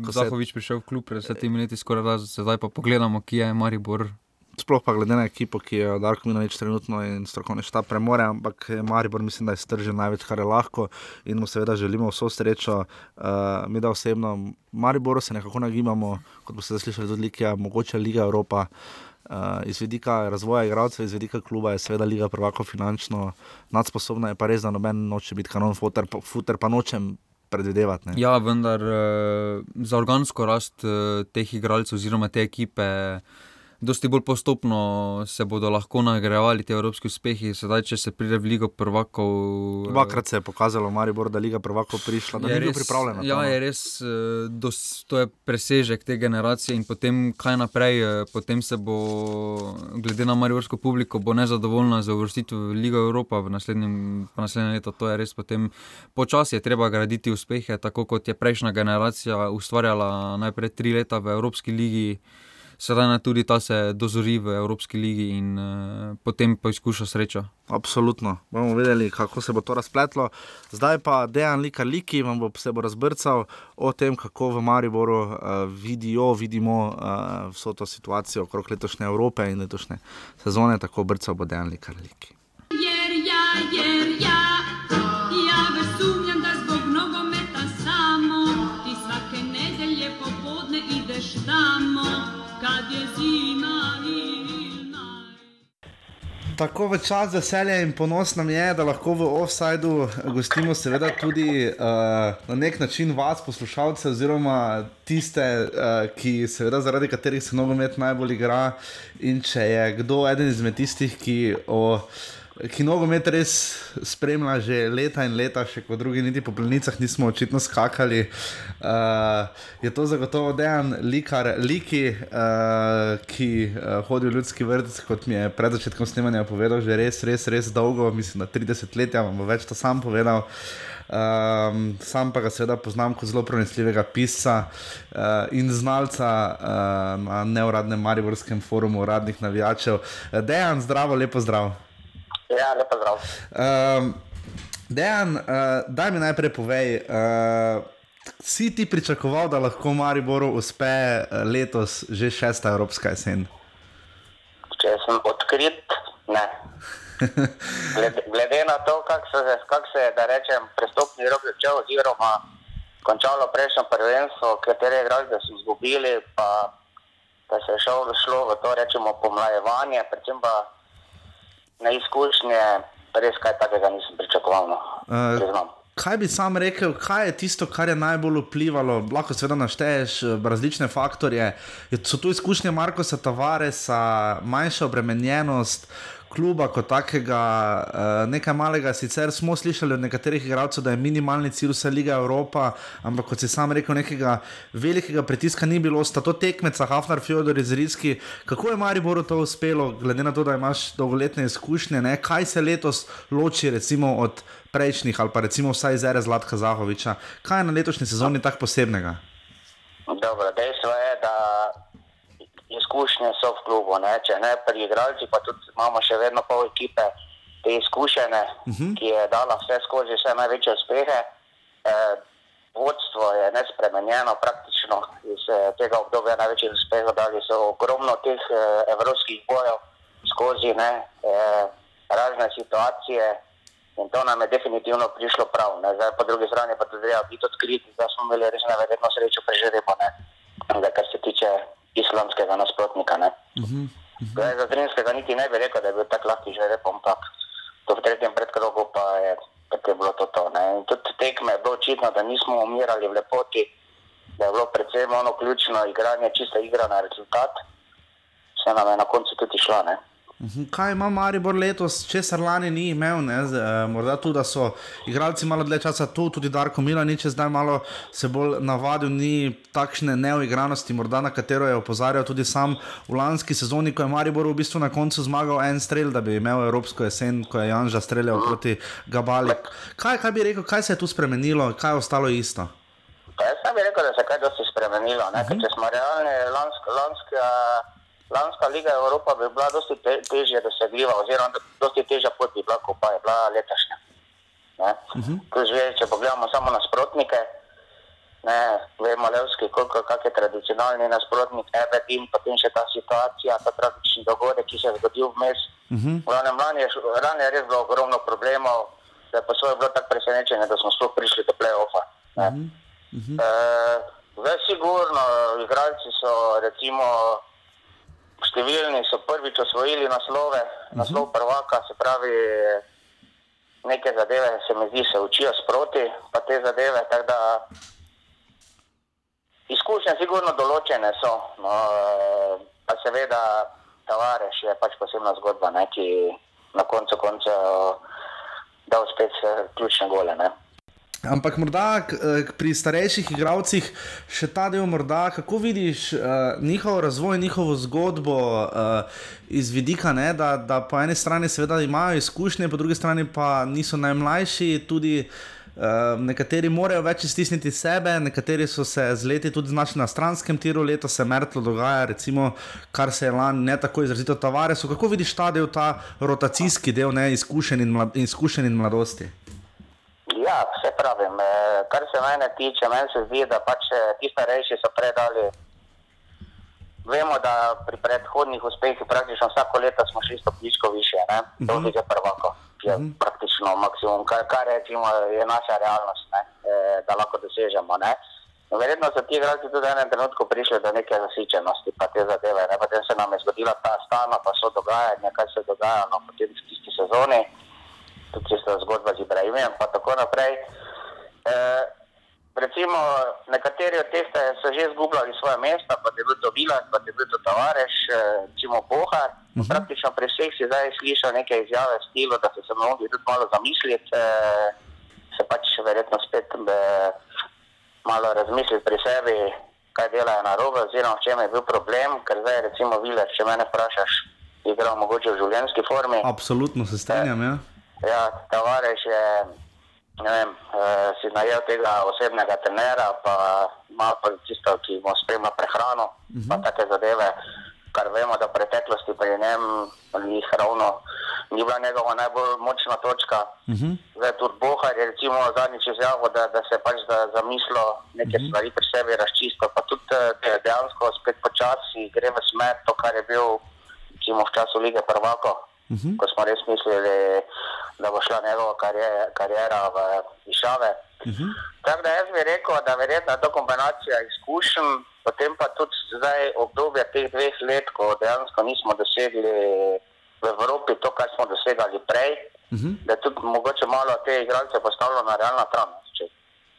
ko se je Zahovič prišel v klub pred desetimi leti, skoraj da zdaj pa pogledamo, kje je Maribor. Sploh pa glede na ekipo, ki jo Darko Minovič trenutno in strokovni štab premore, ampak Maribor mislim, da je stržen največ, kar je lahko in mu seveda želimo vso srečo. Uh, mi da osebno Mariboru se nekako nagibamo, kot boste slišali tudi Likija, mogoče Liga Evropa. Uh, iz vidika razvoja igralcev, iz vidika kluba je seveda Liga prvako finančno nadsposobna, je pa res, da noben noče biti kanon futer, pa- futer pa nočem predvidevati. ne. Ja, vendar eh, za organsko rast eh, teh igralcev oziroma te ekipe. Dosti bolj postopno se bodo lahko nagrajevali ti evropski uspehi. Sedaj, če se pride v Ligo prvakov. eh, Dvakrat se je pokazalo, Maribor, da Liga prvako prišla, da je je bil res- pripravljen. na to, Ja, je res, eh, dos, to je presežek te generacije in potem kaj naprej. eh, Potem se bo, glede na mariborsko publiko, bo nezadovoljna z uvrstitvijo v Ligo Evropa v naslednjem, v naslednjem letu. To je res potem počasi je treba graditi uspehe, tako kot je prejšnja generacija ustvarjala najprej tri leta v Evropski ligi. Sedaj naj tudi ta se dozori v Evropski ligi in uh, potem poizkuša srečo. Absolutno. Bomo videli, kako se bo to razpletlo. Zdaj pa Dejan Lika Liki vam bo, se bo razbrcal o tem, kako v Mariboru uh, vidijo, vidimo uh, vso to situacijo okrog letošnje Evrope in letošnje sezone. Tako brcal bo Dejan Lika Liki. Jer ja, jer ja Tako v čas veselja in ponos nam je, da lahko v offsajdu gostimo, seveda, tudi uh, na nek način vas, poslušalce, oziroma tiste, uh, ki, seveda, zaradi katerih se nogomet najbolj igra. In če je kdo eden izmed tistih, ki o ki nogomet res spremlja že leta in leta, še kot drugi, niti po plenicah nismo očitno skakali. Uh, je to zagotovo dejan likar, liki, uh, ki uh, hodi v ljudski vrt, kot mi je pred začetkom snemanja povedal, že res, res, res dolgo, mislim, da 30 let, vam bo več to sam povedal. Um, sam pa ga seveda poznam kot zelo pronicljivega pisca uh, in znalca uh, na neuradnem Mariborskem forumu uradnih navijačev. Dejan, zdravo, lepo zdrav. Ja, lepo zdrav. Um, Dejan, uh, daj mi najprej povej, uh, si ti pričakoval, da lahko Mariboru uspe uh, letos že šesta evropska jesen? Če sem odkrit, ne. Glede, glede na to, kako se, kak se je, da rečem, prestopni rok začel, oziroma končalo prejšnjo prvenstvo, katere igralce so izgubili, pa da se je šel, šlo v to, rečemo, pomlajevanje, predvsem pa na izkušnje, res kaj takega nisem pričakoval. No. Priznam. Kaj bi sam rekel, kaj je tisto, kar je najbolj vplivalo? Lahko seveda našteješ eh, različne faktorje. Je- So tu izkušnje Markoša Tavaresa, manjša obremenjenost kluba kot takega, eh, nekaj malega. Sicer smo slišali od nekaterih igralcev, da je minimalni cilj vse Liga Evropa, ampak kot si sam rekel, nekega velikega pritiska ni bilo, sta to tekmeca, Hafnar, Fjodor iz Rizki. Kako je Mariboru to uspelo, glede na to, da imaš dolgoletne izkušnje, ne? kaj se letos loči recimo od prejšnjih ali pa recimo vsaj iz ere Zlatka Zahoviča. Kaj je na letošnji sezoni tako posebnega? Dobro, dejstvo je, da izkušnje so v klubu, ne? če ne pri igralcih, pa tudi imamo še vedno pol ekipe, te izkušene, uh -huh. ki je dala vse skozi vse največje uspehe. Eh, vodstvo je nespremenjeno, praktično praktično iz eh, tega obdobja največjih uspehov, dali so ogromno teh eh, evropskih bojev skozi ne, eh, razne situacije in to nam je definitivno prišlo prav. Ne. Zdaj, po drugi strani pa tudi treba biti odkriti, da smo imeli res neverjetno srečo pri žrebu, ne, da kar se tiče islamskega nasprotnika. Ne. Zdaj, za Zrinskega niti ne bi rekel, da je bil tako lahki žreb, ampak to v tretjem predkrogu pa je, je bilo to. to ne. In tudi tekme je bilo očitno, da nismo umirali v lepoti, da je bilo predvsem ono ključno igranje, čista igra na rezultat, se nam je na koncu tudi šla. Ne. Mhm. Kaj ima Maribor letos, česar lani ni imel? Ne? Z, eh, morda tudi, da so igralci malo dlje časa tu, tudi Darko Milanič je zdaj malo se bolj navadil, ni takšne neuigranosti, morda na katero je opozarjal tudi sam v lanski sezoni, ko je Maribor v bistvu na koncu zmagal en strel, da bi imel Evropsko jesen, ko je Janža streljal proti Gabali. Kaj, kaj bi rekel, kaj se je tu spremenilo, kaj je ostalo isto? Pa jaz ne bi rekel, da se je kaj dosti spremenilo. Uh -huh. Če smo realni, lanska, lanska, lanska liga Evropa bi bila dosti te, težje dosegljiva, oziroma do- dosti težja pot bi bila, kot pa je bila letošnja. Uh -huh. že, če pogledamo samo nasprotnike, ne, vemo Levski, koliko kak je tradicionalni nasprotnik, Ebedin, potem še ta situacija, ta tragični dogodek, ki se je zgodil vmes. Uh -huh. V glavnem, lani je, lani je res bilo ogromno problemov, da je po svoje bilo tako presenečenje, da smo sploh prišli do play-offa. ne. Eh, Zdaj, sigurno, igralci so, recimo, številni so prvič osvojili naslove, naslov prvaka, se pravi, neke zadeve se mi zdi, se učijo sproti, pa te zadeve. tako Da, izkušnje, sigurno, določene so, no, pa seveda, Tavares je pač posebna zgodba, ne, ki na koncu koncev da spet eh, ključne gole. Ne. Ampak morda k, eh, k- pri starejših igralcih še ta del, morda, kako vidiš uh, njihov razvoj, njihovo zgodbo uh, iz vidika, ne, da, da po eni strani seveda imajo izkušnje, po drugi strani pa niso najmlajši, tudi uh, nekateri morajo več iztisniti sebe, nekateri so se z leti tudi znašli na stranskem tiru, leto se Mertlo dogaja, recimo, kar se je lani ne tako izrazito Tavaresu. Kako vidiš ta del, ta rotacijski del, ne, izkušenj in, mlad, izkušenj in mladosti? Ja, vse pravim. eh, Kar se mene tiče, meni se zdi, da pač eh, ti starejši so predali. Vemo, da pri predhodnih uspehih praktično vsako leto smo šli stopničko više, ne? do lige prvaka, ki je praktično maksimum, kar, kar recimo, je naša realnost, ne? Eh, da lahko dosežemo. Ne? Verjetno so ti igralci tudi v enem trenutku prišli do neke zasičenosti, pa te zadeve. Ne? Potem se nam je zgodila ta stana, pa so dogajanja, kaj se je dogajalo potem v tisti sezoni tudi tista zgodba z Ibrahimom, pa tako naprej. E, recimo, nekateri od teh so že izgubljali svoje mesta, pa je bil to Vilas, pa je bil to Tavares, recimo Bohar. Uh -huh. Praktično pri vseh si zdaj slišal neke izjave v stilu, da so se mogli tudi malo zamisliti, e, se pač verjetno spet e, malo razmisliti pri sebi, kaj delajo na robe, oziroma v čem je bil problem, ker zdaj recimo Vilas, če mene vprašaš, igra mogoče v življenjski formi. Absolutno se strinjam. Ja. Ja, Tavares je ne vem, eh, si najel tega osebnega trenera, pa ima policistov, ki mu spremlja prehrano, uh -huh. pa take zadeve, kar vemo, da v preteklosti pri njem ni ravno ni bila njegova najbolj močna točka. Uh -huh. Zdaj tudi Bohar je recimo zadnjič izjavil, da, da se pač za, zamislil neke uh -huh. stvari pri sebi razčistil, pa tudi eh, de- dejansko spet počasi gre v smer to, kar je bil recimo v času lige prvako. Uh -huh. Ko smo res mislili, da bo šla njegova karje- karijera v višave. Uh -huh. Tako da jaz bi rekel, da verjetno je to kombinacija izkušenj, potem pa tudi zdaj obdobje teh dveh let, ko dejansko nismo dosegli v Evropi to, kar smo dosegali prej, uh -huh. da je tudi mogoče malo te igralce postavilo na realna tran, če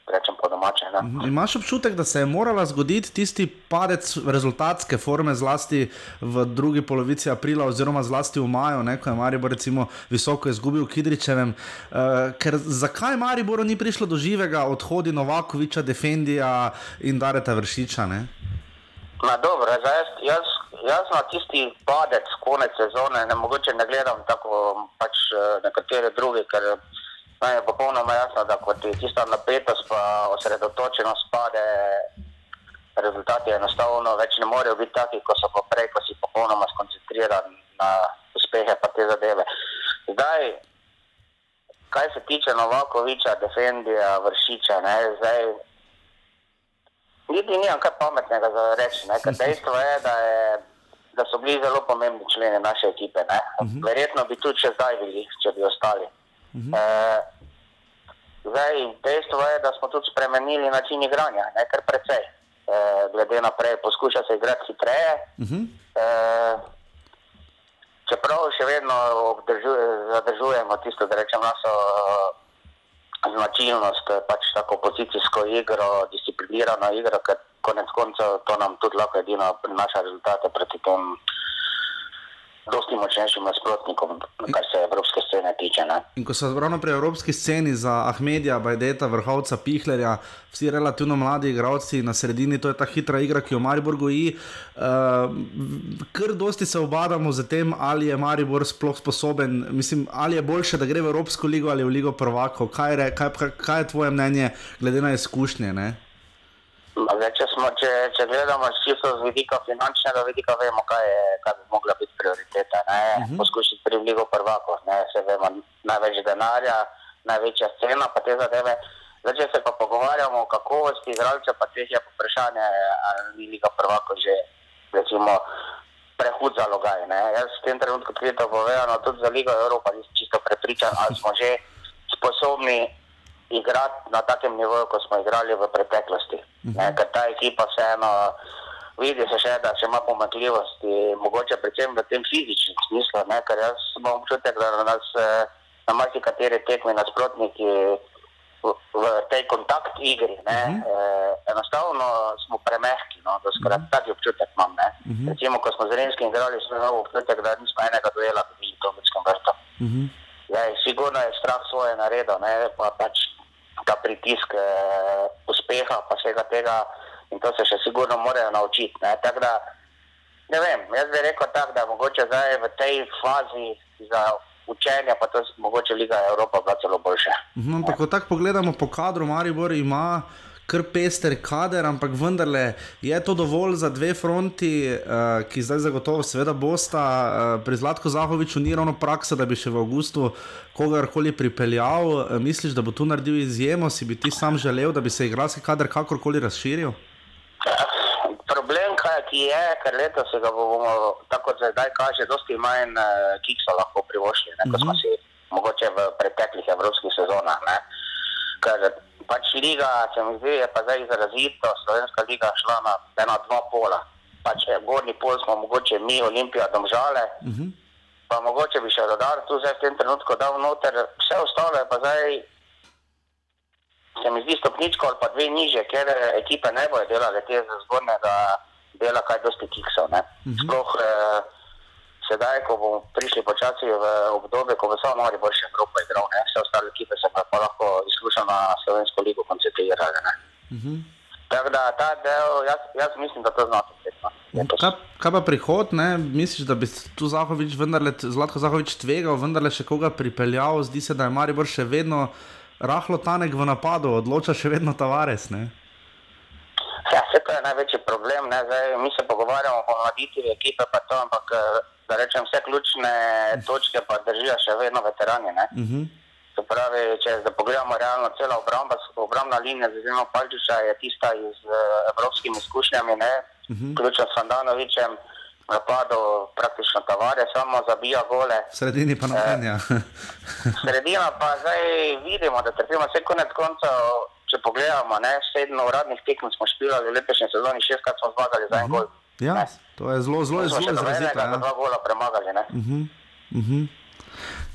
rečem po domače. Ne? Imaš občutek, da se je morala zgoditi tisti padec rezultatske forme, zlasti v drugi polovici aprila, oziroma zlasti v maju, ne, ko je Maribor recimo visoko izgubil v Kidričevem. Uh, ker zakaj Mariboru ni prišlo do živega odhodi Novakoviča, Defendija in Dareta Vršiča? Ne? Ma dobro, jaz, jaz, jaz na tisti padec konec sezone ne mogoče ne gledam tako pač eh, nekateri drugi, ker nam je popolnoma jasno, da kot je tista napetost pa osredotočenost pade, rezultati enostavno več ne morejo biti taki, kot so pa prej, ko si popolnoma skoncentriran na uspehe pa te zadeve. Zdaj, kaj se tiče Novakoviča, Defendija, Vršiča, ne, zdaj niti nimam kaj pametnega za reči. Ne? ker Dejstvo je, da, je, da so bili zelo pomembni členi naše ekipe. Ne? Verjetno bi tudi še zdaj bili, če bi ostali. E, zdaj, dejstvo je, da smo tudi spremenili način igranja, ne kar precej. E, glede naprej, poskuša se igrati hitreje. E, čeprav še vedno obdržuje, zadržujemo tisto, da rečem, našo značilnost, eh, pač tako pozicijsko igro, disciplinirano igro, ker konec koncev to nam tudi lahko edino prinaša rezultate proti tem dosti močnejšim nasprotnikom, kar se evropske scene tiče. Ne. In ko so ravno pri evropski sceni za Ahmedija, Bajdeta, vrhovca Pihlerja, vsi relativno mladi igralci na sredini, to je ta hitra igra, ki jo Maribor goji. Uh, kar dosti se obadamo z tem, ali je Maribor sploh sposoben, mislim, ali je boljše, da gre v Evropsko ligo ali v Ligo prvakov. Kaj, re, kaj, kaj je tvoje mnenje, glede na izkušnje? Ne? Zdaj, če, smo, če, če gledamo čisto z vidika finančnega vidika, vemo, kaj, je, kaj bi mogla biti prioriteta. Uh -huh. Poskušati pri Ligo prvako, ne se vemo, največ denarja, največja cena, pa te zadeve. Zdaj, če se pa pogovarjamo o kakovosti igralcev, pa teh je vprašanje, ali ni Liga prvako že recimo, prehud zalogaj. Ne? Jaz v tem trenutku odkrito povedano, tudi za Ligo Evropa nisem čisto prepričan, ali smo že sposobni igrati na takem nivoju, kot smo igrali v preteklosti. Ne, ker ta ekipa vseeno vidi se še, da še ima pomakljivosti, mogoče predvsem v tem fizičnem smislu, ne, ker jaz imam občutek, da na nas eh, na marsikateri tekmi nasprotniki v, v tej kontakt igri, ne, uh -huh. eh, enostavno smo premehki, no, da skoraj uh -huh. taki občutek imam. Ne. Uh -huh. Recimo, ko smo z Rimskim igrali, smo imeli občutek, da nismo enega duela dobili v Tomičkem vrtu. Uh -huh. Zdaj, sigurno je strah svoje naredil, ne, pa pač ta pritisk eh, uspeha, pa vsega tega, in to se še sigurno morajo naučiti. Ne, da, ne vem, jaz bi rekel tako, da mogoče zdaj v tej fazi za učenje, pa to mogoče Liga Evropa bila celo boljša. Mhm, Ampak, ko tako pogledamo po kadru, Maribor ima kar pester kader, ampak vendarle je to dovolj za dve fronti, uh, ki zdaj zagotovo, seveda, bosta. Uh, pri Zlatku Zahoviču ni ravno praksa, da bi še v avgustu kogarkoli pripeljal. Uh, misliš, da bo tu naredil izjemo, si bi ti sam želel, da bi se igralski kader kakorkoli razširil? Problem, ki je, ker letos se ga bomo, tako kot zdaj kaže, dosti manj uh, kiksa lahko privoščili, kot smo si mogoče v preteklih evropskih sezonah. Ne. Ker pač liga, se mi zdi, je pa zdaj izrazito, slovenska liga šla na ena, dva pola. Pač eh, gornji pol smo mogoče mi, Olimpija, domžale, Uh -huh. pa mogoče bi še dodal tu zdaj v tem trenutku dal noter, vse ostalo je pa zdaj, se mi zdi stopničko ali pa dve niže, ker ekipe ne bojo delale te zgornjega dela, kaj dosti kiksov. ne. Sploh eh, sedaj, ko bomo prišli počasi v obdobje, ko bo samo mali boljše Evropa igral, ne. vse ostale ekipe se pa, pa lahko izključno na slovensko ligo koncentrirale. ne. Tako da ta del, jaz, jaz mislim, da to znate. Kaj, kaj pa prihod, ne? misliš, da bi tu Zahovič, vendarle, Zlatko Zahovič tvegal, vendarle še koga pripeljal, zdi se, da je Maribor še vedno rahlo tanek v napadu, odloča še vedno Tavares. Ne? Ja, vse to je največji problem. Ne? Zdaj, mi se pogovarjamo o mladitvi ekipe, pa to, ampak eh, da rečem, vse ključne točke pa držijo še vedno veterani. Ne? Uh -huh. Se pravi, če zdaj pogledamo realno, cela obramba, obrambna linija, z izjemo Palčiča, je tista z uh, evropskimi izkušnjami, ne? Mhm. vključno s Fandanovičem, napadu praktično Tavare, samo zabija gole. V sredini pa nobenja. Sredina pa zdaj vidimo, da trpimo vse konec koncev. Če pogledamo, ne, sedem uradnih tekem smo špilali v letošnji sezoni, šestkrat smo zmagali za en gol. ja, to je zelo, zelo, Smo še zelo izrazito. nobenega, da Ja. dva gola premagali. Ne.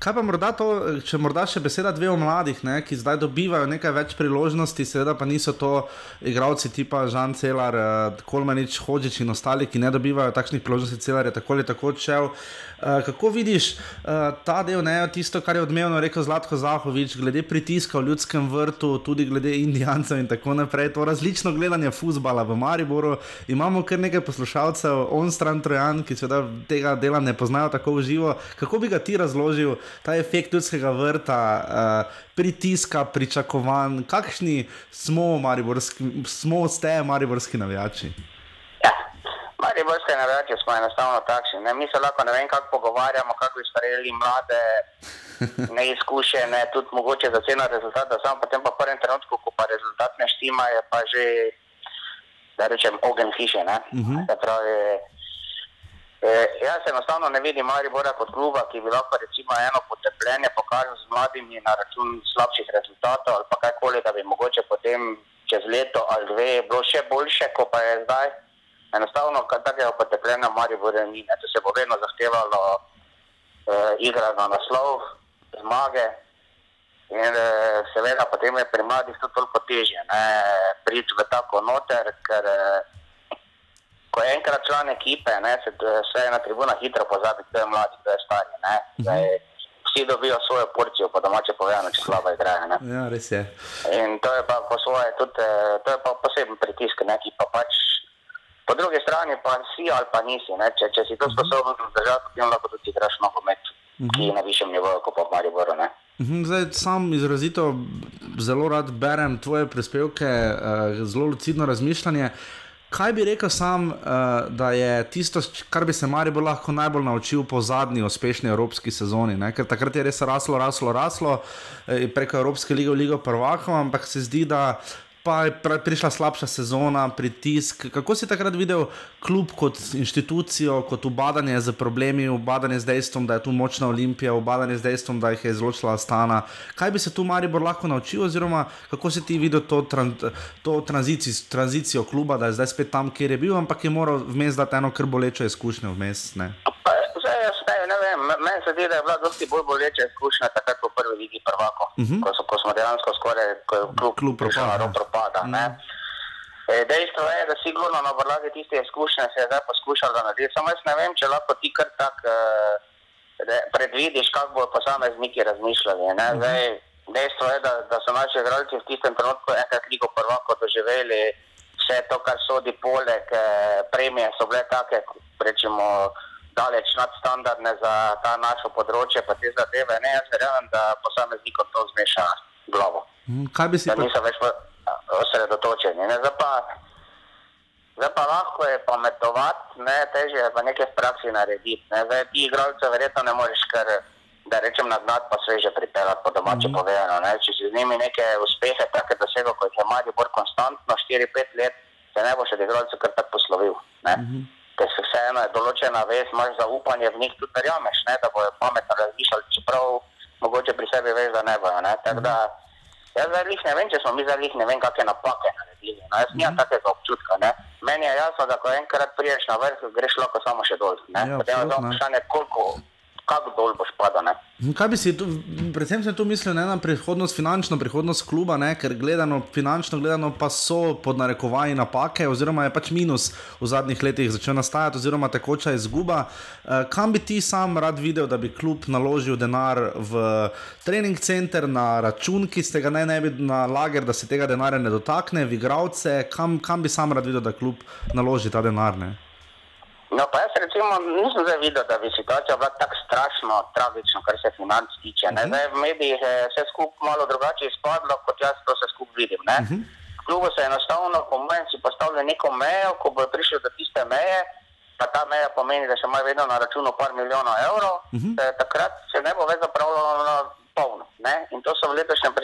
Kaj pa morda to, če morda še beseda dve o mladih, ne, ki zdaj dobivajo nekaj več priložnosti, seveda pa niso to igralci tipa Žan Celar, eh, Kolmanič, Hodžič in ostali, ki ne dobivajo takšnih priložnosti, Celar je tako ali tako odšel. Eh, Kako vidiš eh, ta del, ne, tisto, kar je odmevno rekel Zlatko Zahovič, glede pritiska v ljudskem vrtu, tudi glede Indijancev in tako naprej, to različno gledanje futbola v Mariboru. Imamo kar nekaj poslušalcev, on stran Trojan, ki seveda tega dela ne poznajo tako v živo. Kako bi ga ti razložil, ta efekt ljudskega vrta, uh, pritiska, pričakovanj, kakšni smo, mariborski, smo ste, mariborski navijači? Ja, Mariborske navijače smo enostavno takšni. Ne? Mi se lahko ne vem, kako pogovarjamo, kako bi sprejeli mlade, neizkušene, tudi mogoče za ceno rezultata, samo potem pa v prvem trenutku, ko pa rezultat ne štima, je pa že da rečem, ogen hiše. Ne? Uh -huh. Se pravi, eh, jaz enostavno ne vidim Maribora kot kluba, ki bi lahko recimo eno potrpljenje pokazal z mladimi na račun slabših rezultatov ali pa kajkoli, da bi mogoče potem čez leto ali dve bilo še boljše, kot pa je zdaj. Enostavno, kar takega potrpljenja v Mariboru ni. Ne? To se bo vedno zahtevalo eh, igra na naslov, zmage. In eh, seveda potem je pri mladih to toliko težje, priti v tako noter, ker eh, ko je enkrat član ekipe, ne, se vse na tribunah hitro pozabi, kdo je mladi, kdo je stari. Ne, zdaj, vsi dobijo svojo porcijo, pa domače povedano, če slabo igrajo. Ne. Ja, res je. In to je pa po svoje, tudi, eh, to je pa poseben pritisk, ne, ki pa pač. Po drugi strani pa si ali pa nisi. Ne? Če, če si to sposoben zdržati, potem lahko tudi igraš nogomet, ki je na višjem nivoju kot pa v Mariboru. Ne? Mhm, Zdaj, sam izrazito zelo rad berem tvoje prispevke, eh, zelo lucidno razmišljanje. Kaj bi rekel sam, eh, da je tisto, kar bi se Maribor lahko najbolj naučil po zadnji uspešni evropski sezoni? Ne? Ker takrat je res raslo, raslo, raslo eh, preko Evropske lige v Ligo prvakov, ampak se zdi, da pa je prišla slabša sezona, pritisk. Kako si takrat videl klub kot inštitucijo, kot ubadanje z problemi, ubadanje z dejstvom, da je tu močna Olimpija, ubadanje z dejstvom, da jih je izločila Astana. Kaj bi se tu Maribor lahko naučil, oziroma kako si ti videl to, tran, to tranzicijo, tranzicijo kluba, da je zdaj spet tam, kjer je bil, ampak je moral vmes dati eno kar bolečo izkušnjo vmes. Ne? Pa, Zdaj, jaz ne, ne vem, me- meni se zdi, da je bila dosti bolj boleča izkušnja takrat v prvi ligi prvako, uh -huh. ko, so, ko smo dejansko skoraj, ko je klub, Klub na propada. rob propada. ne. E, Dejstvo je, da sigurno na podlagi tiste izkušnje se je zdaj poskušalo narediti. Samo jaz ne vem, če lahko ti kar tak eh, re- predvidiš, kako bodo posamezniki razmišljali. Ne? Zdaj, dejstvo je, da, da so naši igralci v tistem trenutku enkrat ligo prvako doživeli. Vse to, kar sodi poleg eh, premije, so bile take, rečemo, daleč nadstandardne za ta našo področje, pa te zadeve. Ne, jaz verjamem, da posameznikom to zmeša glavo Mhm, Kaj bi si da pa... niso več osredotočeni. Ne? Zdaj, pa, zdaj pa lahko je pametovati, ne, težje je pa nekaj v praksi narediti. Ne? Zdaj, ti igralce verjetno ne moreš kar, da rečem, nagnati pa sveže pripeljati po domače mm -hmm. povedano. Ne? Če si z njimi neke uspehe, take dosego, kot je Maribor konstantno 4-5 let, se ne boš od igralcev kar tako poslovil. Ne? Mm -hmm. Ker se vseeno je določena vez, imaš zaupanje v njih, tudi verjameš, ne, da bodo pametno razmišljali, čeprav mogoče pri sebi veš, da ne bojo. Ne. Tako da jaz zdaj lih ne vem, če smo mi zdaj lih ne vem, kakšne napake naredili. No, jaz nimam takega občutka. Ne. Meni je jasno, da ko enkrat priješ na vrh, greš lahko samo še dol. Ne. Ja, Potem je samo vprašanje, koliko, kako dol boš padal. Kaj bi si tu, predvsem sem tu mislil ne, na prihodnost, finančno prihodnost kluba, ne, ker gledano, finančno gledano pa so pod narekovaji napake, oziroma je pač minus v zadnjih letih začel nastajati, oziroma tekoča izguba. Eh, kam bi ti sam rad videl, da bi klub naložil denar v trening center, na račun, ki ste ga naj ne bi na lager, da se tega denarja ne dotakne, v igravce, kam, kam bi sam rad videl, da klub naloži ta denar? Ne? No, pa jaz recimo nisem zdaj videl, da bi situacija bila tako strašno tragična, kar se financ tiče. Uh -huh. Zdaj v medijih je vse skupaj malo drugače izpadlo, kot jaz to vse skupaj vidim. Uh -huh. Klubu se enostavno, po mojem, si postavlja neko mejo, ko bo prišel do tiste meje, pa ta meja pomeni, da še ima vedno na računu par milijonov evrov, uh -huh. takrat se ne bo več zapravljalo na polno. Ne? In to so v letošnjem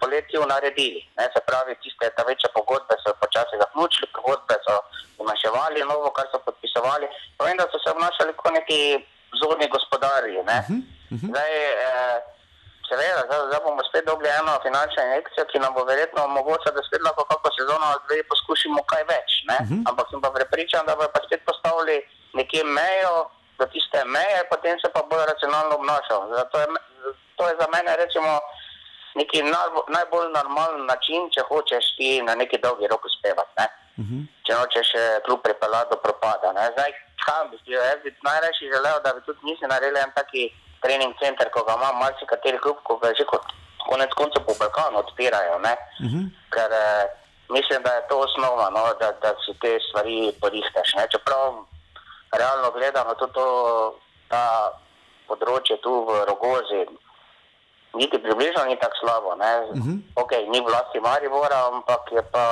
poletju naredili. Ne? Se pravi, tiste ta večje pogodbe so počasi zaključili, pogodbe so zmanjševali, novo, kar so podpisovali. Povem, da so se obnašali kot neki vzorni gospodarji. Ne? Uh -huh. Zdaj, eh, seveda, zdaj, zdaj bomo spet dobili eno finančno injekcijo, ki nam bo verjetno omogočila, da spet lahko kako sezono ali dve poskusimo kaj več. Uh -huh. Ampak sem pa prepričan, da bodo pa spet postavili nekje mejo do tiste meje, potem se pa bojo racionalno obnašal. Zato je, to je za mene recimo neki najbolj, normalen način, če hočeš ti na neki dolgi rok uspevati. Ne? Uh -huh. Če nočeš eh, klub pripeljati do propada. Ne? Zdaj, kam bi si, jaz bi najraje želel, da bi tudi mi si naredili en taki trening center, ko ga ima marsikateri klub, ko ga že kot konec koncev po Balkanu odpirajo. Ne? Uh -huh. Ker eh, mislim, da je to osnova, no? da, da si te stvari porihtaš. Ne? Čeprav realno gledano, tudi to, ta področje tu v Rogozi, niti približno ni tako slabo. Uh -huh. okay, ni vlasti Maribora, ampak je pa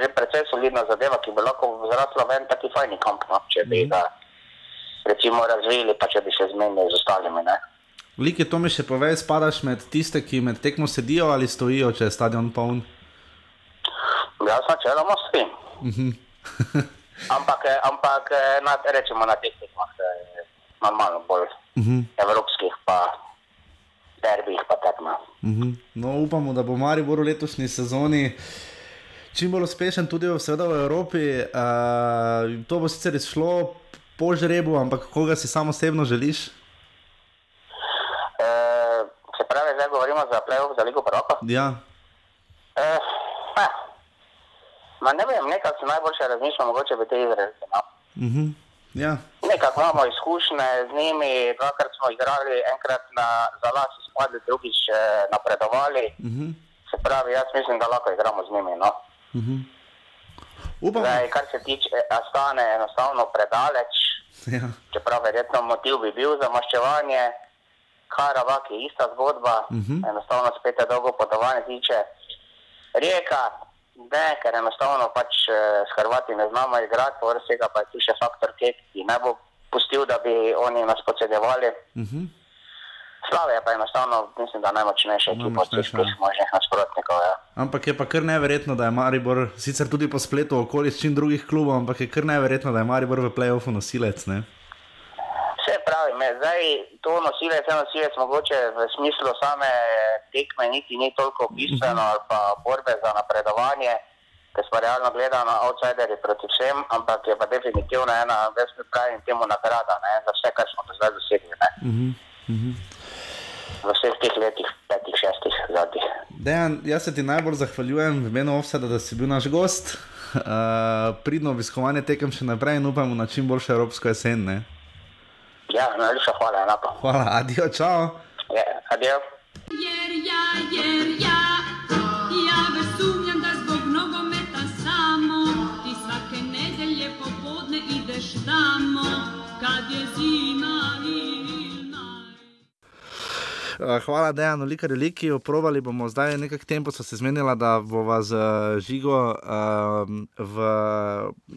že precej solidna zadeva, ki bi lahko zrasla v en taki fajni kamp, no? če bi uh -huh. ga recimo razvili, pa če bi se zmenili z ostalimi. Ne? Like, to mi še povej, spadaš med tiste, ki med tekmo sedijo ali stojijo, če je stadion poln? Jaz načeloma stojim. ampak, eh, ampak eh, na, rečemo na teh tekmah, eh, normalno bolj evropskih, pa derbih, pa tekma. Mhm. No, upamo, da bo Maribor v letošnji sezoni čim bolj uspešen tudi v, seveda v Evropi. Uh, to bo sicer šlo po žrebu, ampak koga si samo osebno želiš? E, se pravi, zdaj govorimo za play-off, za Ligo Prvaka. Ja. E, eh, ma ne vem, nekako najboljše razmišljam, mogoče bi te izrazili. No. Mhm. Ja. Nekako imamo izkušnje z njimi, dvakrat smo igrali, enkrat na zalas izpadli, drugič eh, napredovali. Mhm. Se pravi, jaz mislim, da lahko igramo z njimi. No. Mhm. Upam, Zdaj, kar se tiče eh, Astane, enostavno predaleč, ja. čeprav verjetno motiv bi bil za maščevanje. Karabak je ista zgodba, uh Mhm. -huh. enostavno spet je dolgo potovanje tiče. Rijeka, ne, ker enostavno pač eh, s Hrvati ne znamo igrati, povrh vsega pa je tu še faktor kek, ki ne bo pustil, da bi oni nas podsedevali. Mhm. Slavija pa je enostavno, mislim, da najmočnejša ekipa od vseh Najmočnejša, ja. teh možnih nasprotnikov. Ja. Ampak je pa kar neverjetno, da je Maribor, sicer tudi po spletu okoliščin drugih klubov, ampak je kar neverjetno, da je Maribor v play-offu nosilec. Ne? Vse pravi, me, zdaj to nosilec, je nosilec mogoče v smislu same tekme niti ni toliko bistveno ali pa borbe za napredovanje, ker smo realno gledali na outsideri proti vsem, ampak je pa definitivno ena, jaz mi pravim temu nagrada ne, za vse, kar smo do zdaj dosegli. Ne. V vseh teh letih, petih, šestih, zadnjih. Dejan, jaz se ti najbolj zahvaljujem v imenu Offseda, da si bil naš gost. Uh, pridno obiskovanje tekem še naprej in upamo na čim boljšo evropsko jesen. Ne? Ja, najlepša hvala, enako. Hvala, adijo, čau. Ja, adijo. Jer hvala, Dejan, veliko reliki. Probali bomo zdaj nekaj tempo, so se zmenila, da bova z uh, žigo uh, v,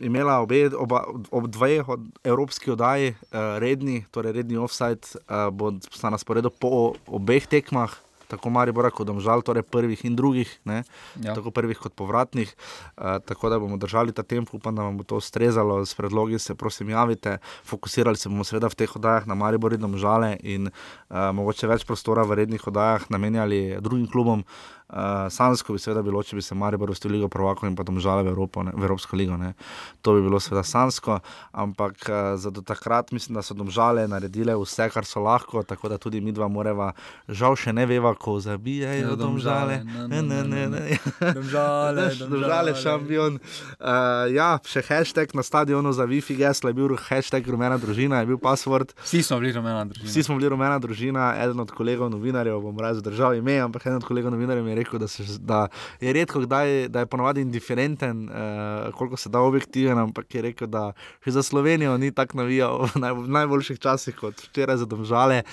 imela obe, oba, ob dveh od evropskih oddaj, uh, redni, torej redni offside, uh, bo na sporedu po obeh tekmah. Tako Maribora kot Domžal, torej prvih in drugih, ne? Ja. tako prvih kot povratnih. Uh, tako da bomo držali ta tempo, upam, da vam bo to ustrezalo. S predlogi se prosim javite. Fokusirali se bomo seveda v teh oddajah na Maribor in Domžale in uh, mogoče več prostora v rednih oddajah namenjali drugim klubom. Uh, Sansko bi seveda bilo, če bi se Maribor vstil Ligo Prvako in pa Domžale v, Evropo, ne, v Evropsko ligo. Ne. To bi bilo seveda sansko, ampak uh, za do takrat mislim, da so Domžale naredile vse, kar so lahko, tako da tudi mi dva moreva, žal še ne veva, ko zabijajo Ja, Domžale. Domžale, Ne, ne, ne, ne. Domžale, Domžale, šampion. Uh, ja, še hashtag na stadionu za Wi-Fi geslo je bil hashtag rumena družina, je bil password. Vsi smo bili rumena družina. Vsi smo bili rumena družina, eden od kolegov novinarjev, bom raje zdržal ime, ampak eden od kolegov novinarjev mi je rekel, da, se, da je redko kdaj, da je ponovadi indiferenten, uh, koliko se da objektiven, ampak je rekel, da še za Slovenijo ni tako navijal v, naj, v najboljših časih kot včeraj za domžale.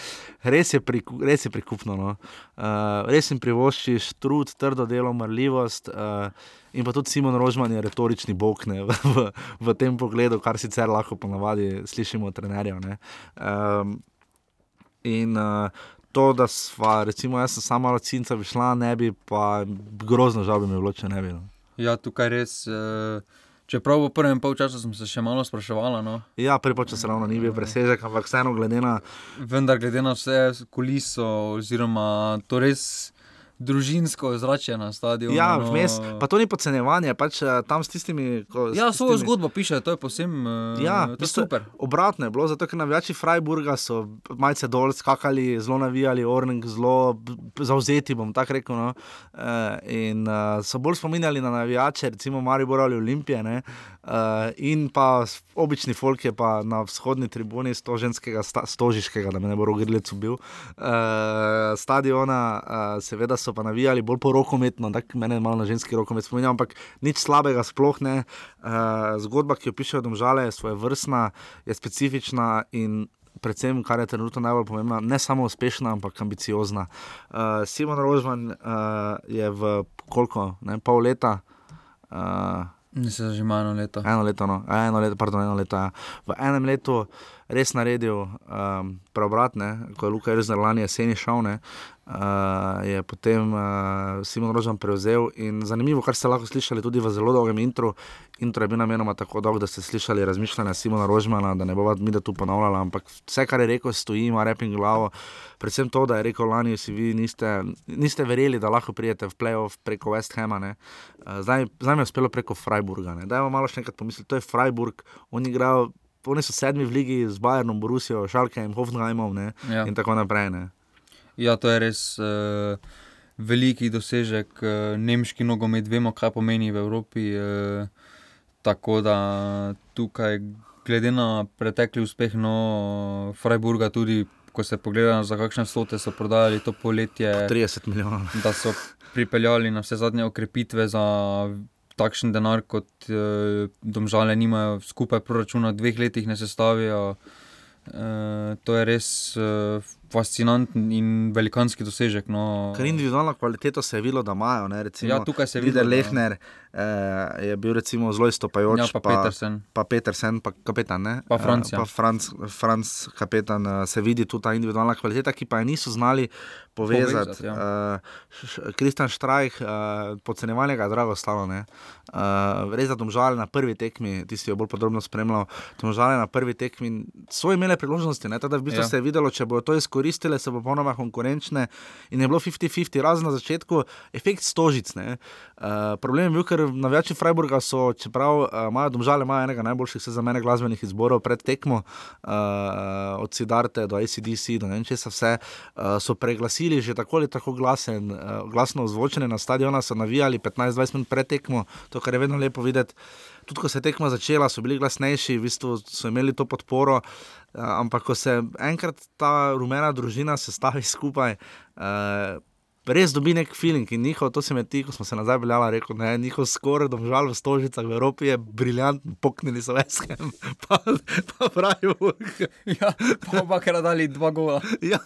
Res je, pri, res je prikupno. No. Uh, res jim privoščiš trud, trdo delo, marljivost. Uh, In pa tudi Simon Rožman je retorični bog ne, v, v, v tem pogledu, kar sicer lahko ponavadi slišimo od trenerjev. ne. Um, in uh, to, da sva, recimo, jaz sem sama od Cinca bi šla, ne bi pa grozno žal bi mi bilo, če ne bi. No. Ja, tukaj res. Uh, čeprav v prvem polčasu sem se še malo spraševala, no. Ja, pripočasno se ravno ni bil presežek, ampak vseeno glede na. vendar glede na vse kuliso, oziroma to res družinsko ozračje na stadionu. Ja, no. vmes, pa to ni podcenjevanje, pač eh, tam s tistimi. Ko, Ja, s svojo tistimi- zgodbo piše, to je posebno uh, Ja, to je super. Obratno je bilo, zato ker navijači Freiburga so malce dol skakali, zelo navijali, Orning, zelo zauzeti, bom tako rekel. No. Uh, in so bolj spominjali na navijače, recimo Maribor ali Olimpije. Ne. Uh, in pa obični folk je pa na vzhodni tribuni stoženskega, sta, stožiškega, da me ne bo rogrilec ubil, uh, stadiona, uh, seveda so pa navijali bolj po rokometno, tako mene malo na ženski rokomet spominja, ampak nič slabega sploh ne. Uh, zgodba, ki jo pišejo domžale, je svoje vrstna, je specifična in predvsem, kar je trenutno najbolj pomembno, ne samo uspešna, ampak ambiciozna. Uh, Simon Rožman uh, je v koliko, ne, pol leta. Uh, Mislim, že ima eno leto. Eno leto, no, eno leto, pardon, eno leto. Ja. V enem letu res naredil um, preobrat, ne, ko je Luka Rzner lani jeseni šel. Ne, Uh, je potem uh, Simon Rožen prevzel. In zanimivo, kar ste lahko slišali tudi v zelo dolgem intro. Intro je bil namenoma tako dolg, da ste slišali razmišljanja Simona Rožmana, da ne bo mi da tu ponavljala. Ampak vse, kar je rekel, stoji, ima reping glavo. Predvsem to, da je rekel lani, si vi niste, niste verjeli, da lahko prijete v playoff preko West Hama. Uh, zdaj, zdaj mi je uspelo preko Freiburga. Ne. Dajmo malo še enkrat pomisliti, to je Freiburg, oni igrajo. Oni so sedmi v ligi z Bayernom, Borusijo, Šalkem, Hoffenheimom ne, Ja. in tako naprej. Ne. Ja, to je res uh, veliki dosežek. Uh, nemški nogomet, vemo, kaj pomeni v Evropi. Uh, tako da tukaj, glede na pretekli uspeh, no, Freiburga, tudi ko se pogleda, za kakšne sote so prodajali to poletje, 30 milijonov. da so pripeljali na vse zadnje okrepitve za takšen denar, kot uh, domžale nimajo, skupaj proračuna v dveh letih ne sestavijo. Uh, to je res uh, fascinanten in velikanski dosežek. No. Ker individualno kvaliteto se je videlo, da imajo. Ne, recimo, Ja, tukaj se je Lider videlo, da- Lehner eh, je bil recimo zelo izstopajoč. Ja, pa Petersen. Pa Petersen, pa kapetan. Ne? Pa Franc, Eh, ja. pa Franc, Franc kapetan, eh, se vidi tudi ta individualna kvaliteta, ki pa je niso znali povezati. Povezati, ja. Eh, Kristjan Štrajk, uh, podcenjevanje ga je drago stalo. Uh, res za domžale na prvi tekmi, ti si jo bolj podrobno spremljal, domžale na prvi tekmi so imele priložnosti, ne? Teda v bistvu Ja. se je videlo, če bodo to izkoristile, se bo ponoma konkurenčne in je bilo 50-50, razen na začetku, efekt stožic. ne. Uh, problem je bil, ker navijači Freiburga so, čeprav uh, imajo domžale, imajo enega najboljših, se za mene, glasbenih izborov pred tekmo, uh, od Sidarte do ACDC, do ne vem česa vse, uh, so preglasili že tako ali tako glasen, uh, glasno ozvočene na stadiona, so navijali 15-20 minut pred tekmo, to, kar je vedno lepo videti. Tudi ko se je tekma začela, so bili glasnejši, v bistvu so imeli to podporo. Uh, ampak, ko se enkrat ta rumena družina sestavi skupaj, uh, res dobi nek feeling in njihov, to se mi ti, ko smo se nazaj peljali, rekel, ne, njihov skoraj domžal v Stožicah v Evropi je briljanten, poknili so veskem, pa, pa Freiburg. Ja, pa kar dali dva gola. Ja,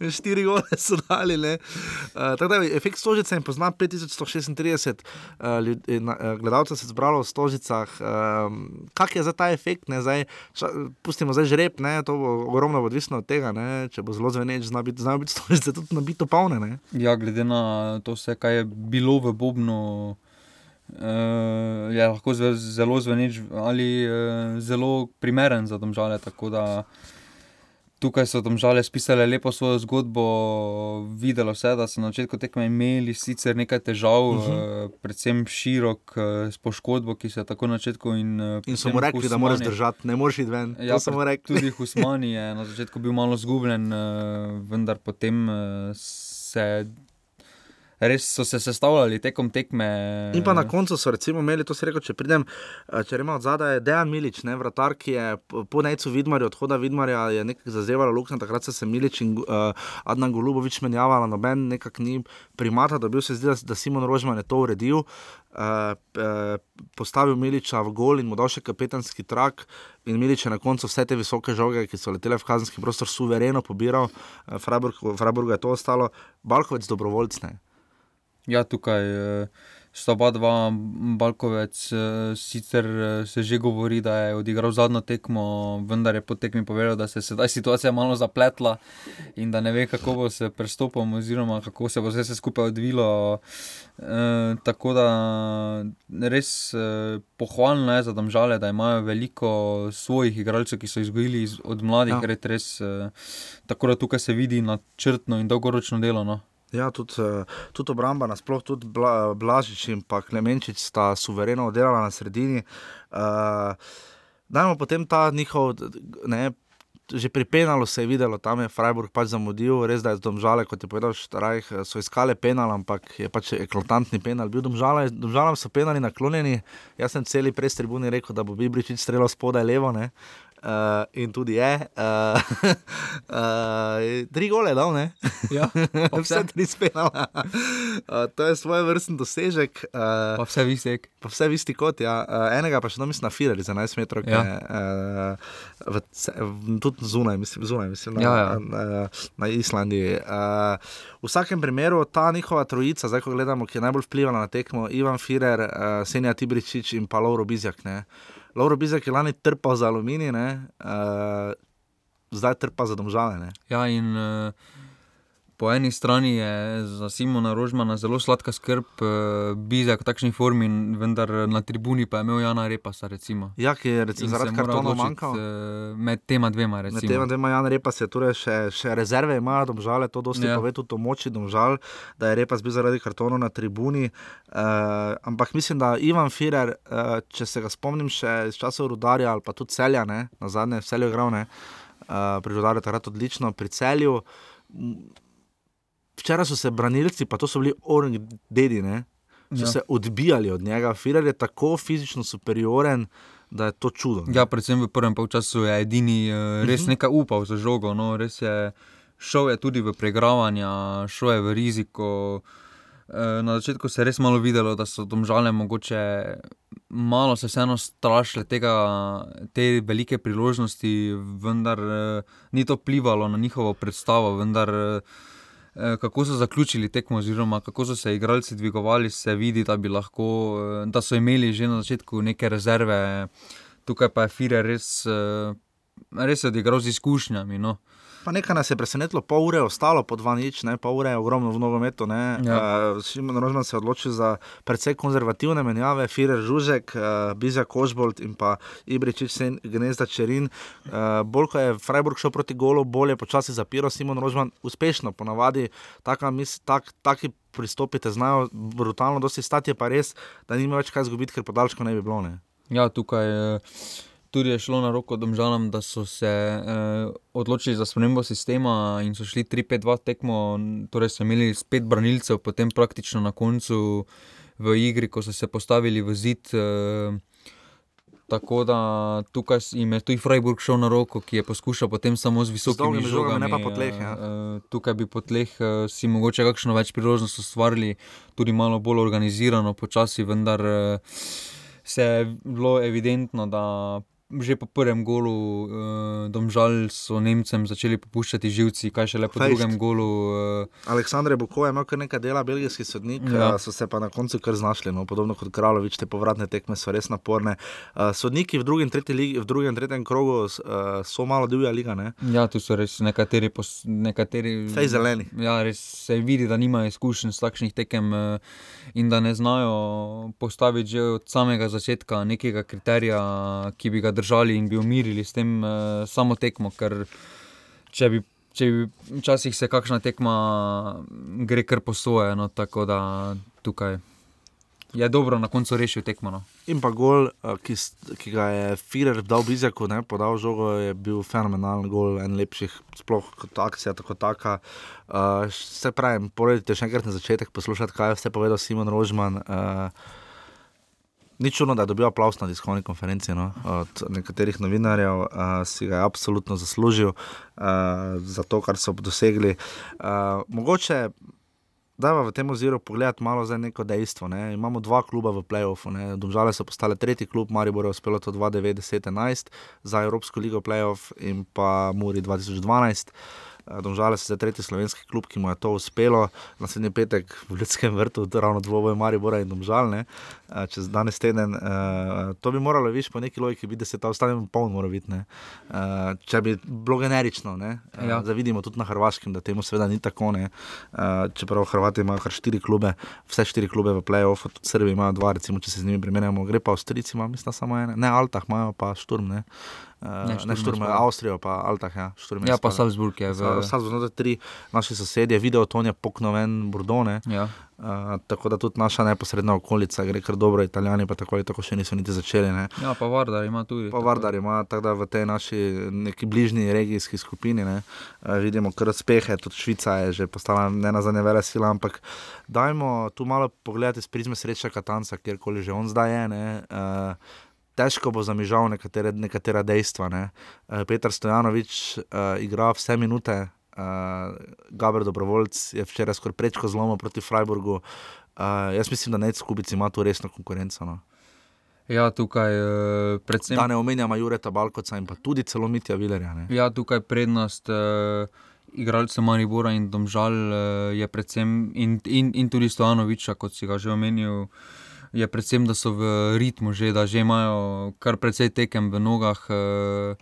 štiri gole so dali. Uh, tako da efekt Stožice in pozna 5136 uh, ljudi, na, uh, gledalcev se zbralo v Stožicah. Um, kak je za ta efekt? Ne, zdaj, ša, pustimo zdaj žreb, ne, to bo ogromno odvisno od tega. Ne, če bo zelo zveneč, zna biti, znajo biti Stožice tudi nabito polne. Ne. Ja, glede na to, vse, kaj je bilo v Bobnu, uh, je lahko zelo zveneč ali uh, zelo primeren za domžale. Tako da tukaj so domžale spisale lepo svojo zgodbo, videlo se, da so na začetku tekme imeli sicer nekaj težav, uh -huh. uh, predvsem širok uh, s poškodbo, ki se je tako na začetku in. Uh, In so mu rekli, da moraš držati, ne moreš iti ven. Ja, pred- rekli. Tudi Husmani je na začetku bil malo zgubljen, eh, vendar potem eh, se. Res so se sestavljali tekom tekme. In pa na koncu so recimo imeli, to se reče, če pridem, eh, če rečemo od zadaj, je Dejan Milič, ne, vratar, ki je po- necu Vidmarja, odhoda Vidmarja, je nekaj zazevala Luknja, takrat se Milič in uh, Adnan Golubovič menjavala, noben nekak ni primata, dobil se zdi, da, da Simon Rožman je to uredil. Uh, uh, postavil Miliča v gol in mu dal še kapetanski trak, in Milič je na koncu vse te visoke žoge, ki so letele v kazenski prostor, suvereno pobiral, uh, Freiburg, Freiburgu je to ostalo, Balkovec dobrovoljc. Ja, tukaj eh, sta oba dva, Balkovec, eh, sicer eh, se že govori, da je odigral zadnjo tekmo, vendar je po tekmi povedal, da se je sedaj situacija malo zapletla in da ne ve, kako bo se prestopom, oziroma kako se bo vse skupaj odvilo. E, tako da res e, pohvalno je za domžale, da imajo veliko svojih igralcev, ki so izgojili iz, od mladih, Ja. res, res e, tako da tukaj se vidi načrtno in dolgoročno delo. No. Ja, tudi, eh, tudi obramba, nasploh tudi Bla, Blažič in pa Klemenčič sta suvereno oddelala na sredini. Uh, dajmo potem ta njihov, ne, že pri penalu se je videlo, tam je Freiburg pač zamudil, res da je domžale, kot je povedal Štrajh, eh, so iskale penal, ampak je pač eklatantni penal. Bil domžalam so penali naklonjeni, jaz sem celi pres tribuni rekel, da bo Bibričič streljal spodaj levo, ne. Uh, in tudi je. Uh, uh, tri gole dal, ne? Ja, Vse tri spenala. Uh, to je svoj vrsten dosežek. Uh, pa vse visek. pa vse v isti kot. Ja. Uh, enega pa še no mislim na Fireri za 11 metrov, Ja. uh, v, tudi zunaj, mislim, zunaj, mislim na, Ja, ja. na, na Islandiji. Uh, v vsakem primeru ta njihova trojica, zdaj ko gledamo, ki je najbolj vplivala na tekmo, Ivan Firer, uh, Senja Tibričič in pa Lauro Bizjak. Ne. Lauro Bizjak je lani trpel za aluminij. ne, Uh, zdaj trpa za domžale. Ne? Ja, in uh, po eni strani je za Simona Rožmana zelo sladka skrb, uh, Bizek v takšni formi, vendar na tribuni pa je imel Jana Repasa. Recimo. Ja, ki je recimo, zaradi odločiti, manjkal. eh, Med tema dvema, Med recimo. tema dvema Jan Repas je torej še, še rezerve, imajo domžale, to dosti ja. Pove tudi o moči domžal, da je Repas bil zaradi kartonov na tribuni. Uh, ampak mislim, da Ivan Firer, uh, če se ga spomnim še iz časov Rudarja ali pa tudi celja, ne, na zadnje v celju igral, ne, uh, pri Rudarju takrat odlično, pri celju. Včeraj so se branilci, pa to so bili orang dedi, ne, so ja. Se odbijali od njega. Firer je tako fizično superioren, da je to čudo. ne. Ja, predvsem v prvem polčasu je edini uh, res Mhm. nekaj upal za žogo. No, res je, šel je tudi v pregravanja, šel je v riziko. Eh, Na začetku se je res malo videlo, da so domžale mogoče malo se vseeno strašile tega, te velike priložnosti, vendar eh, ni to vplivalo na njihovo predstavo. Vendar, eh, kako so zaključili tekmo, oziroma kako so se igralci dvigovali, se vidi, da, lahko, eh, da so imeli že na začetku neke rezerve. Tukaj pa je Firer res, eh, res odigral z izkušnjami. No. Pa nekaj nas je presenetilo, pol ure je ostalo po dva nič, ne, pol ure je ogromno v nogometu. Ja. Uh, Šimon Rožman se je odločil za precej konzervativne menjave, Firer Žužek, uh, Bizja Košbolt in pa Ibričič Sen Gnezda Čerin. Uh, bolj ko je Freiburg šel proti golu, bolje počasi zapiral Simon Rožman, uspešno ponavadi taka, mis, tak, taki pristopite, znajo brutalno dosti stati, je pa res, da nima več kaj zgubiti, ker podaljško ne bi bilo. Ne. Ja, tukaj eh, tudi je šlo na roko domžalam, da so se eh, odločili za spremembo sistema in so šli 3-5-2 tekmo, torej so imeli spet branilcev, potem praktično na koncu v igri, ko so se postavili v zid. Eh, Tako da tukaj jim je tudi Freiburg šel na roko, ki je poskušal potem samo z visokimi žogami, žogami. ne pa po tleh, ja. eh, eh, Tukaj bi po tleh eh, si mogoče kakšno več priložnost ustvarili, tudi malo bolj organizirano, počasi, vendar eh, se je bilo evidentno, da že po prvem golu eh, domžal so Nemcem začeli popuščati živci, kaj šele po Fejst. drugem golu. Eh, Aleksandr Bukov je imel kar nekaj dela, belgijski sodnik, ja. Ja. so se pa na koncu kar znašli. No, podobno kot Kralovič, te povratne tekme so res naporne. Uh, sodniki v drugem, tretji ligi, v drugem tretjem krogu uh, so malo divja liga. Ne? ja, tu so res nekateri. Pos, nekateri Fej zeleni. Ja, res se vidi, da nimajo izkušenj s takšnih tekem eh, in da ne znajo postaviti že od samega začetka nekega kriterija, ki bi ga držali in bi umirili s tem uh, samo tekmo. Ker če bi, če bi včasih se kakšna tekma gre kar po svoje, no, tako da tukaj je dobro na koncu rešil tekmo. No. In pa gol, uh, ki, ki ga je Firer dal Bizaku, ne, podal žogo, je bil fenomenalen gol, en lepših, sploh kot akcija, tako taka. Uh, se pravi, pojdite še enkrat na začetek poslušati, kaj je vse povedal Simon Rožman. Uh, Ni čudno, da je dobil aplaus na tiskovni konferenci no, od nekaterih novinarjev, uh, si ga je absolutno zaslužil uh, za to, kar so dosegli. Uh, mogoče da v tem oziru pogledati malo za neko dejstvo. Ne. Imamo dva kluba v playoffu. Domžale so postale tretji klub, Maribor je uspelo to 2011 za Evropsko ligo playoff in pa Muri 2012. Eh, Domžale so tretji slovenski klub, ki mu je to uspelo. Naslednji petek v Ljudskem vrtu, ravno dvoboj Maribora in Domžalne, čez danes teden. eh, To bi moralo, viš, po neki logiki biti, da se ta ostane poln, mora biti. ne. Eh, Če bi bilo generično, ne. Eh, Ja. Zdaj vidimo tudi na Hrvaškem, da temu seveda ni tako. Ne. Eh, Čeprav Hrvati imajo kar štiri klube, vse štiri klube v playoffu, tudi Srbi imajo dva, recimo, če se z njimi primerjamo, gre pa Avstrijci, ima mislim, samo ene, ne Altah, imajo pa Šturm, ne, Eh, Ne, ne Šturm ne Šturm, spada. Avstrijo, pa Altah, ja, Šturm. ne Ja, pa. Salzburg je v. Salzburg, znotraj tri naši sosedje, video Tonja Poknoven, Burdone. Ja. Uh, tako da tudi naša neposredna okolica gre kar dobro, italijani pa tako ali tako še niso niti začeli. Ne. ja, pa Vardar ima tudi. Pa Vardar ima tako da v tej naši neki bližnji regijski skupini ne, uh, vidimo kar uspehe, tudi Švica je že postala ne na zadnje vele sila, ampak dajmo tu malo pogledati iz prizme sreča Katanca, kjerkoli že on zdaj je. Ne, uh, Težko bo zamižal nekatere, nekatera dejstva. Ne. Uh, Petr Stojanovič uh, igra vse minute, uh, Gabriel Dobrovoljc je včeraj skoraj prečko zlomil proti Freiburgu. Uh, jaz mislim, da Nec Kubic ima tu resno konkurenco. No. Ja, tukaj eh, predvsem. Da ne omenjamo Jureta Balkoca in pa tudi celo Mitja Vilerja. Ne. Ja, tukaj prednost uh, igralcev Maribora in Domžal uh, je predvsem, in, in, in tudi Stojanoviča, kot si ga že omenil, je predvsem, da so v ritmu že, da že imajo kar precej tekem v nogah. Uh,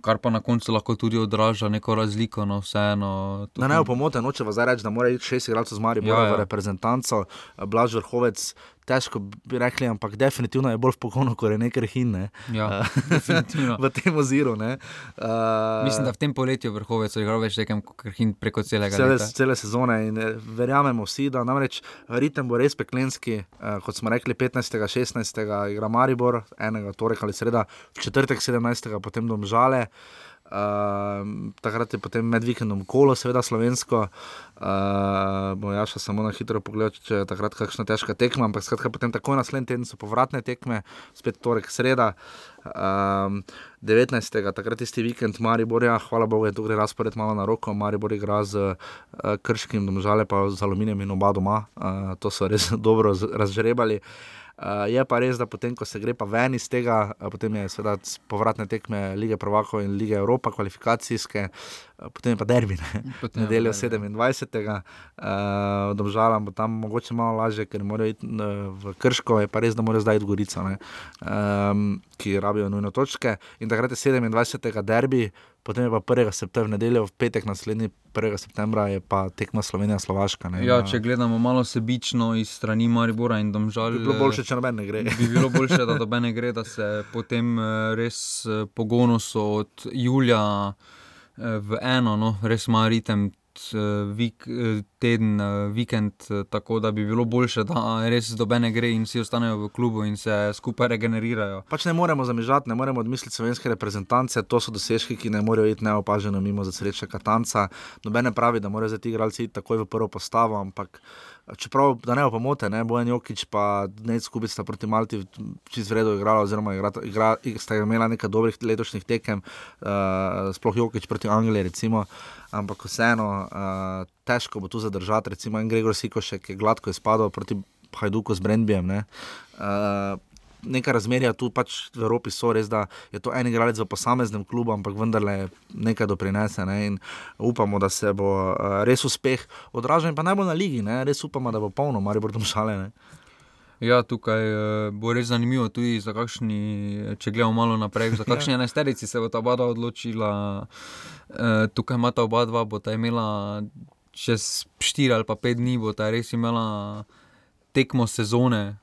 kar pa na koncu lahko tudi odraža neko razliko, no vseeno. Na ne, pomote, noče vas reči, da mora iti šest igralcev z Marijo Ja, ja. v reprezentanco, Blaž Vrhovec, težko bi rekli, ampak definitivno je bolj v pogonu, kot je nekaj hin, ne. Ja, Eh, v tem oziru, ne. Uh, Mislim, da v tem poletju vrhovec je igral več tekem kot Krhin preko celega Cele, leta. cele sezone in eh, verjamemo vsi, da namreč ritem bo res peklenski. Eh, kot smo rekli, 15. 16. igra Maribor, enega torek ali sreda, v četrtek 17. potem domžale. Uh, takrat je potem med vikendom kolo, seveda slovensko. Uh, bo Jaša samo na hitro pogledal, če je takrat kakšna težka tekma, ampak skratka, potem takoj naslednji teden so povratne tekme, spet torek, sreda. Um, 19. takrat tisti vikend Mariborja, hvala Bogu, je tukaj razpored malo na roko. Maribor igra z uh, krškim, domžale pa z aluminijem in oba doma. Uh, to so res dobro razžrebali. Uh, je pa res, da potem, ko se gre pa ven iz tega, uh, potem je seveda povratne tekme lige Provokov in lige Evropa, kvalifikacijske, uh, potem je pa derbi, ne? Nedeljo derbi. 27. Uh, Domžalam bo tam mogoče malo lažje, ker morajo iti uh, v Krško, je pa res, da morajo zdaj iti v Gorico, ne? um, ki rabijo nujno točke. In takrat je 27. derbi, potem je pa 1. septembra, nedeljo, v petek naslednji 1. septembra je pa tekma Slovenija-Slovaška. ne. Ja, če gledamo malo sebično iz strani Maribora in Domžal, bi bilo boljše, če noben ne gre. bi bilo boljše, da dobe ne gre, da se potem eh, res eh, po Gonusu od julija eh, v eno, no, res ima ritem. Eh, Vik, eh, teden, eh, vikend, tako da bi bilo boljše, da res dobene gre in vsi ostanejo v klubu in se skupaj regenerirajo. Pač ne moremo zamižati, ne moremo odmisliti slovenske reprezentance, to so dosežki, ki ne morejo iti neopaženo mimo za sreče Katanca. Noben ne pravi, da morajo za ti igralci iti takoj v prvo postavo, ampak čeprav, da ne bo pomote, ne Bojan Jokič pa Nec Kubica proti Malti čez vredo igrala, oziroma igra, igra, sta imela nekaj dobrih letošnjih tekem, uh, sploh Jokič proti Angliji, recimo. Ampak vseeno, uh, težko bo tu zadržati, recimo en Gregor Sikošek je gladko izpadel proti Hajduku z Brendbijem. Uh, Neka razmerja tu pač v Evropi so res, da je to en igralec v posameznem klubu, ampak vendarle nekaj doprinese. Ne? In upamo, da se bo uh, res uspeh odražal, in pa najbolj na ligi, ne? res upamo, da bo polno, mar bo tam šale. Ne? Ja, tukaj eh, bo res zanimivo tudi za kakšni, če gledamo malo naprej, za kakšni enajsterici se bo ta oba dva odločila. Eh, Tukaj imata oba dva, bo ta imela čez štiri ali pa pet dni, bo ta res imela tekmo sezone.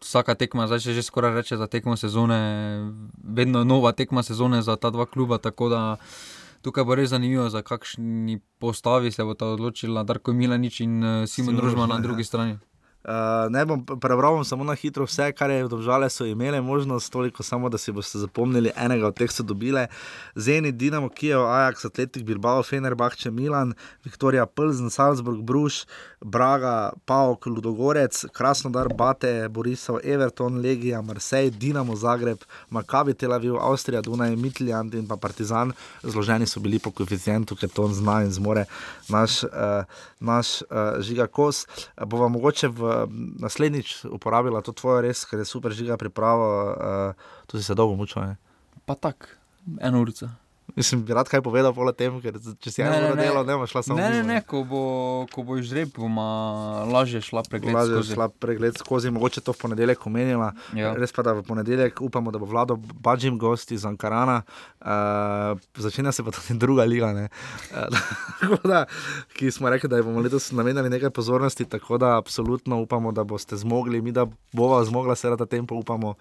Vsaka tekma, zdaj se že skoraj reče za tekmo sezone, vedno nova tekma sezone za ta dva kluba. Tako da tukaj bo res zanimivo, za kakšni postavi se bo ta odločila Darko Milanič in eh, Simon Družman na Rožman, ja. drugi strani. Uh, ne bom prebral bom samo na hitro vse, kar je države so imele možnost, toliko samo, da si boste zapomnili, enega od teh so dobile. Zeni, Dinamo, Kijev, Ajax, Atletik, Bilbao, Fenerbahče, Milan, Viktorija Plzen, Salzburg, Bruš, Braga, Paok, Ludogorec, Krasnodar, Bate, Borisov, Everton, Legija, Marseille, Dinamo, Zagreb, Makabi, Tel Aviv, Avstrija, Dunaj, Mitljant in pa Partizan. Zloženi so bili po koeficientu, ker to on zna in zmore naš, uh, naš uh, žiga kos. Uh, bova mogoče v naslednjič uporabila to tvoje res, ker je super žiga priprava, uh, tu si se dolgo mučila. Pa tako, eno uro. Mislim, bi rad kaj povedal o tem, ker če si eno uro delal, ne boš šla samo Ne, ne, mimo, ne, ko bo, ko bo žreb, bomo lažje šla pregled Lažje skozi. šla pregled skozi, mogoče to v ponedeljek omenila. Ja. Res pa da v ponedeljek upamo, da bo vlado Bađim gost iz Ankarana, uh, začenja se pa tudi druga liga, ne, uh, tako da, ki smo rekli, da bomo letos namenili nekaj pozornosti, tako da absolutno upamo, da boste zmogli, mi da bova zmogla seveda ta tempo, upamo,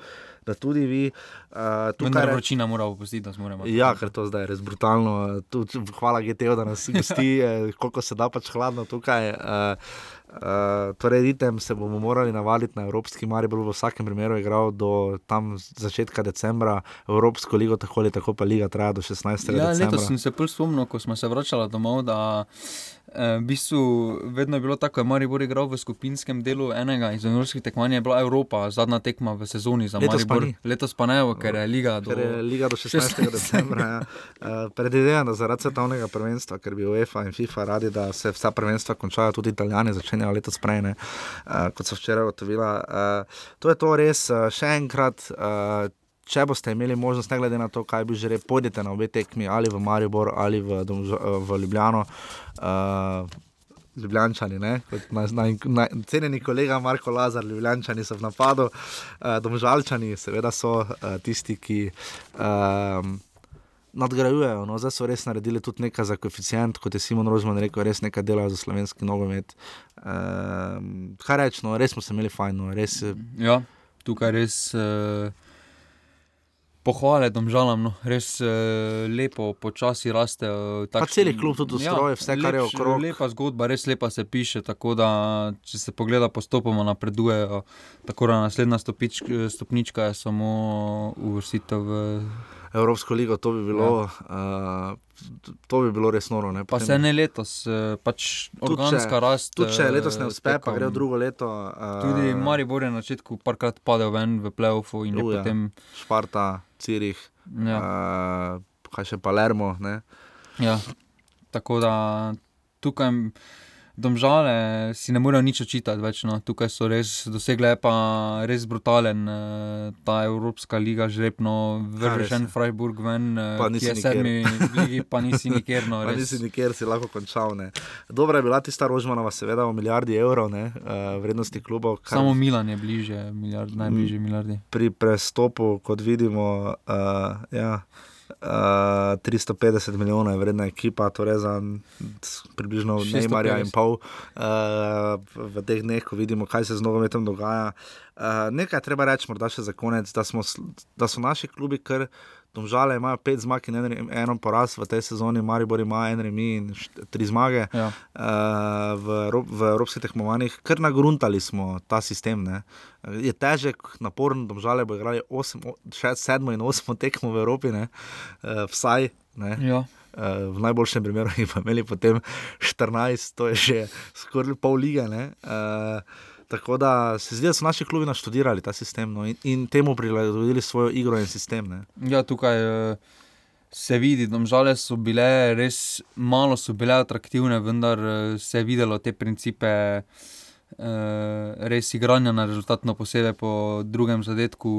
da tudi vi. Uh, Vendar re- vročina mora opustiti, da zmoremo. Ja, ker to zdaj je res brutalno. Tudi, hvala GTO, da nas gosti, eh, koliko se da pač hladno tukaj. Uh, Uh, torej, ritem se bomo morali navaditi na Evropski Maribor, bo v vsakem primeru igral do tam začetka decembra, Evropsko ligo, tako ali tako pa liga traja do 16. Ja, decembra. letos sem se prvi spomnil, ko smo se vračali domov, da eh, v bistvu vedno je bilo tako, da je Maribor igral v skupinskem delu enega iz evropskih tekmovanj, je bila Evropa, zadnja tekma v sezoni za Letos pa Maribor. ni. Letos pa ne, ker je liga do. Ker je liga do 16. 16. decembra. Ja. Uh, Predvidevam, da zaradi svetovnega prvenstva, ker bi UEFA in FIFA radi, da se vsa prvenstva končajo, tudi Italijani začenjajo letos prej, ne, uh, kot so včeraj ugotovila. Uh, to je to res, še enkrat. Uh, Če boste imeli možnost, ne glede na to, kaj bi želeli, pojdite na obe tekmi, ali v Maribor, ali v, eh, v Ljubljano. Uh, Ljubljančani, ne? kot naj, naj, naj, cenjeni kolega Marko Lazar, Ljubljančani so v napadu, uh, domžalčani, seveda so uh, tisti, ki. Um, nadgrajujejo. No. Zdaj so res naredili tudi nekaj za koeficient, kot je Simon Rožman rekel, res nekaj delajo za slovenski nogomet. Um, kaj reči, no, res smo se imeli fajn, no, res. Ja, tukaj res uh, pohvale domžalam, no. res uh, lepo, počasi rastejo. Pa celi klub, tudi ustroje, vse, kar je lepš- okrog. Lepa zgodba, res lepa se piše. Tako da, če se pogleda, postopoma napredujejo. Tako da naslednja stopič, stopnička je samo uvrstitev v. Evropsko ligo, to bi bilo, ja. uh, to bi bilo res noro. Ne? Pa Potem- se ne letos, eh, pač Tudi če- organska rast. Tudi če eh, letos ne uspe, pa tekem. gre drugo leto. Uh, Tudi Maribor je na začetku parkrat padel ven v playoffu in je Uja. potem. Šparta, Cirih, Ja. uh, kaj še Palermo. Ne? Ja, tako da tukaj domžale si ne morejo nič očitati več. No. Tukaj so res dosegle pa res brutalen eh, ta Evropska liga, žrebno, vrneš res en je. Freiburg ven, eh, Pa ki nisi je nikjer. sedmi v ligi, pa nisi nikjer. No, Pa nisi nikjer, si lahko končal. Ne. Dobra je bila tista Rožmanova, seveda o milijardi evrov ne, uh, vrednosti klubov. kar Samo Milan je bliže, milijard, najbližje milijardi. pri prestopu, kot vidimo, uh, ja, uh, 350 milijonov je vredna ekipa, torej za približno 650. Neymarja in pol uh, v, teh dneh, ko vidimo, kaj se z nogometom dogaja. Uh, nekaj treba reči, morda še za konec, da, smo, da so naši klubi kar. Domžale imajo pet zmag in en, eno poraz v tej sezoni, Maribor ima en remi in št- tri zmage. Ja. Uh, v, v evropskih tekmovanjih, kar nagruntali smo ta sistem. Ne. Je težek, naporen, domžale bo igrali 8, 7 in 8 tekmo v Evropi, ne. uh, vsaj. Ne. Ja. Uh, v najboljšem primeru jih pa imeli potem 14, to je že skoraj pol lige. ne. Uh, Tako da se zdi, da so naši klubi naštudirali ta sistem no, in, in temu prilagodili svojo igro in sistem. Ne. Ja, tukaj eh, se vidi, da so bile res malo so bile atraktivne, vendar eh, se je videlo te principe eh, res igranja na rezultatno, posebej po drugem zadetku.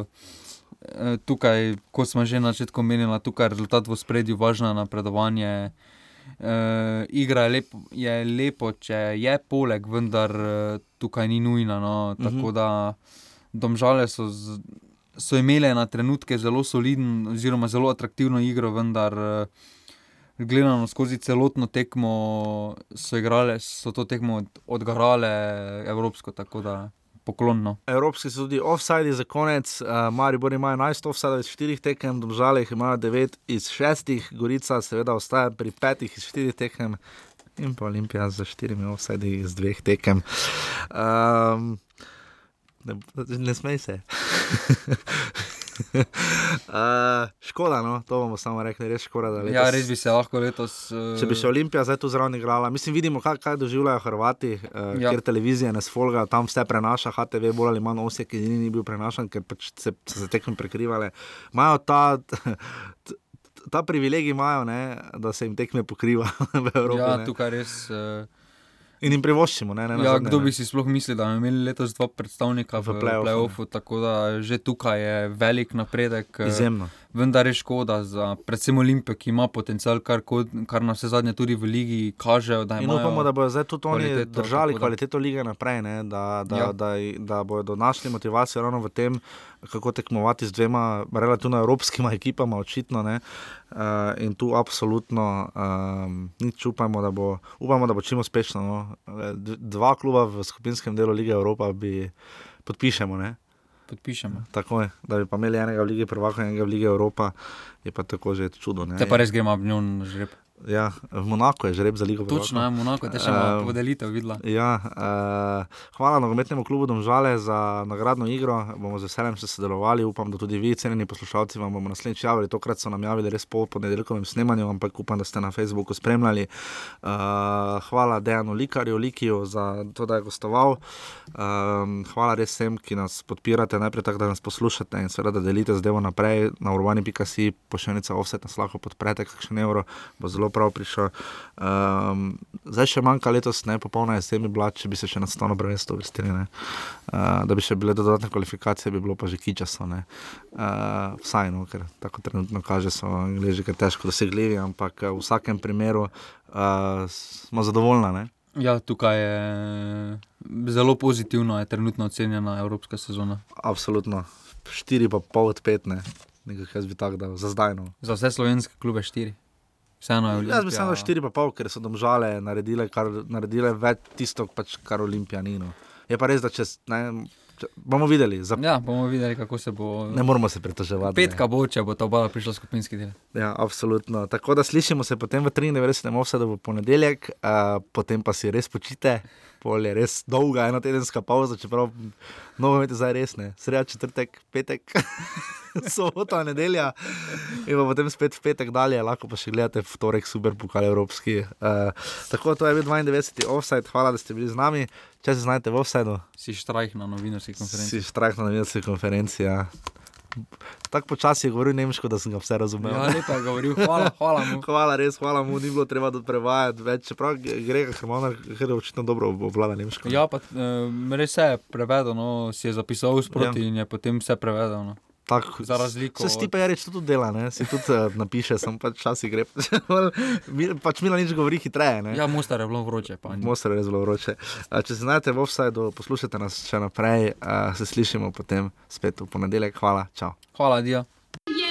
eh, Tukaj, kot smo že na začetku menili, je rezultat v spredju, važno je napredovanje. Uh, igra je lepo, je lepo, če je poleg, vendar uh, tukaj ni nujno. No, tako da domžale so, z, so imele na trenutke zelo soliden, oziroma zelo atraktivno igro, vendar uh, gledano skozi celotno tekmo so, igrale, so to tekmo od, odgarale evropsko, da poklonno. Evropski so tudi offside za konec, uh, Maribor ima 11 offside iz 4 tekem, Domžale jih imajo 9 iz 6, Gorica seveda ostaja pri 5 iz 4 tekem in pa Olimpija za 4 offside iz 2 tekem. Um, ne, ne smej se. uh, škoda, no, to bomo samo rekli, res škoda. da Ja, letos- res bi se lahko letos. Uh, Če bi še Olimpija zdaj tu zraven igrala, mislim, vidimo, kaj, kaj doživljajo Hrvati, uh, ja. Ja. kjer televizije ne sfolga, tam vse prenaša, HTV bolj ali manj osje, ki ni, bil prenašan, ker pač se, so se tekme prekrivale. Imajo ta, ta privilegij, imajo, ne, da se jim tekme pokriva v Evropi. Ja, ne. tukaj res. Uh, In jim privoščimo. Ne, ne, Ja, nazadnje, kdo ne. bi si sploh mislil, da bomo imeli letos dva predstavnika V v, play-offu, play-offu, tako da že tukaj je velik napredek. eh, Izjemno. Vendar je škoda, za, predvsem Olimpijo, ki ima potencial, kar, kar na vse zadnje tudi v ligi kažejo. In upamo, da bodo zdaj tudi oni kvaliteto, držali kvaliteto lige naprej, ne? da, da, ja. Da, da bodo našli motivacijo ravno v tem, kako tekmovati z dvema relativno evropskima ekipama, očitno. Ne? Uh, in tu absolutno um, nič upamo, da bo, upamo, da bo čim uspešno. No? D- Dva kluba v skupinskem delu lige Evropa bi podpišemo. Ne? Podpišemo. Tako je, da bi pa imeli enega v Ligi Prvaka enega v Ligi Evropa, je pa tako že čudo. Ne? Te pa res gremo njo na žreb. Ja, v Monaku je žreb za Ligo Točno, prvakov. je Monako, te še Ehm, malo podelitev videla. Ja, uh, hvala nogometnemu klubu Domžale za nagradno igro. Bomo z veseljem se sodelovali. Upam, da tudi vi, cenjeni poslušalci, vam bomo naslednjič javili. Tokrat so nam javili res po ponedeljkovem snemanju, ampak upam, da ste na Facebooku spremljali. Uh, hvala Dejanu Likarju, Likiju za to, da je gostoval. Um, hvala res vsem, ki nas podpirate, najprej tako, da nas poslušate in seveda, da delite zadevo naprej na urbani.si, pošiljnica offset nas lahko podprete, kakšen evro bo zelo prav prišel. Um, zdaj še manjka letos, ne popolna jesen bi bila, če bi se še na stano prvenstvo vrstili. ne. Uh, da bi še bile dodatne kvalifikacije, bi bilo pa že kičasto. Uh, vsaj, no, ker tako trenutno kaže, so angliži kar težko dosegljivi, ampak v vsakem primeru uh, smo zadovoljni. ne. Ja, tukaj je zelo pozitivno, je trenutno ocenjena evropska sezona. Absolutno. 4,5 od 5. Ne. Nekaj jaz bi tako dal, za zdaj. No. Za vse slovenske klube štiri. Vseeno je Olimpija. Jaz bi samo dal 4,5, ker so domžale naredile, kar, naredile več tisto, pač, kar Olimpija ni. No. Je pa res, da čez, ne, če, bomo videli. Za, Ja, bomo videli, kako se bo. ne moramo se pritoževati. Petka bo, če bo ta oba prišla skupinski del. Ja, absolutno. Tako da slišimo se potem v 93. offsetu v ponedeljek, uh, potem pa si res počite. Pol je res dolga enotedenska pauza, čeprav novo imate zdaj res ne. Sreda, četrtek, petek, sobota, nedelja in potem spet v petek dalje, lahko pa še gledate v torek super pokal evropski. Uh, tako to je bil 92. offset, hvala, da ste bili z nami. Če se znajdete v offsetu, Si štrajk na novinarski konferenci. si štrajk na novinarski konferenci. Ja. Tako počasi je govoril nemško, da sem ga vse razumel. Ja, lepo je govoril, hvala, hvala mu. Hvala, res, hvala mu, ni bilo treba prevajati več. Čeprav gre, ker je očitno dobro obvlada nemško. Ja, pa res je prevedel, no, si je zapisal sproti ja. in je potem vse prevedel. Tak, Za razliko Se od- Stipe je reč, to tudi dela, ne? si tudi uh, napiše, sem pač časi gre. Mi- pač Mila nič govori hitreje. Ne? Ja, Mostar je bilo vroče. Pa. Mostar je zelo vroče. A, Če se znajdete v offsajdu, poslušajte nas še naprej, a, se slišimo potem spet v ponedeljek. Hvala, čau. Hvala, Dio. Je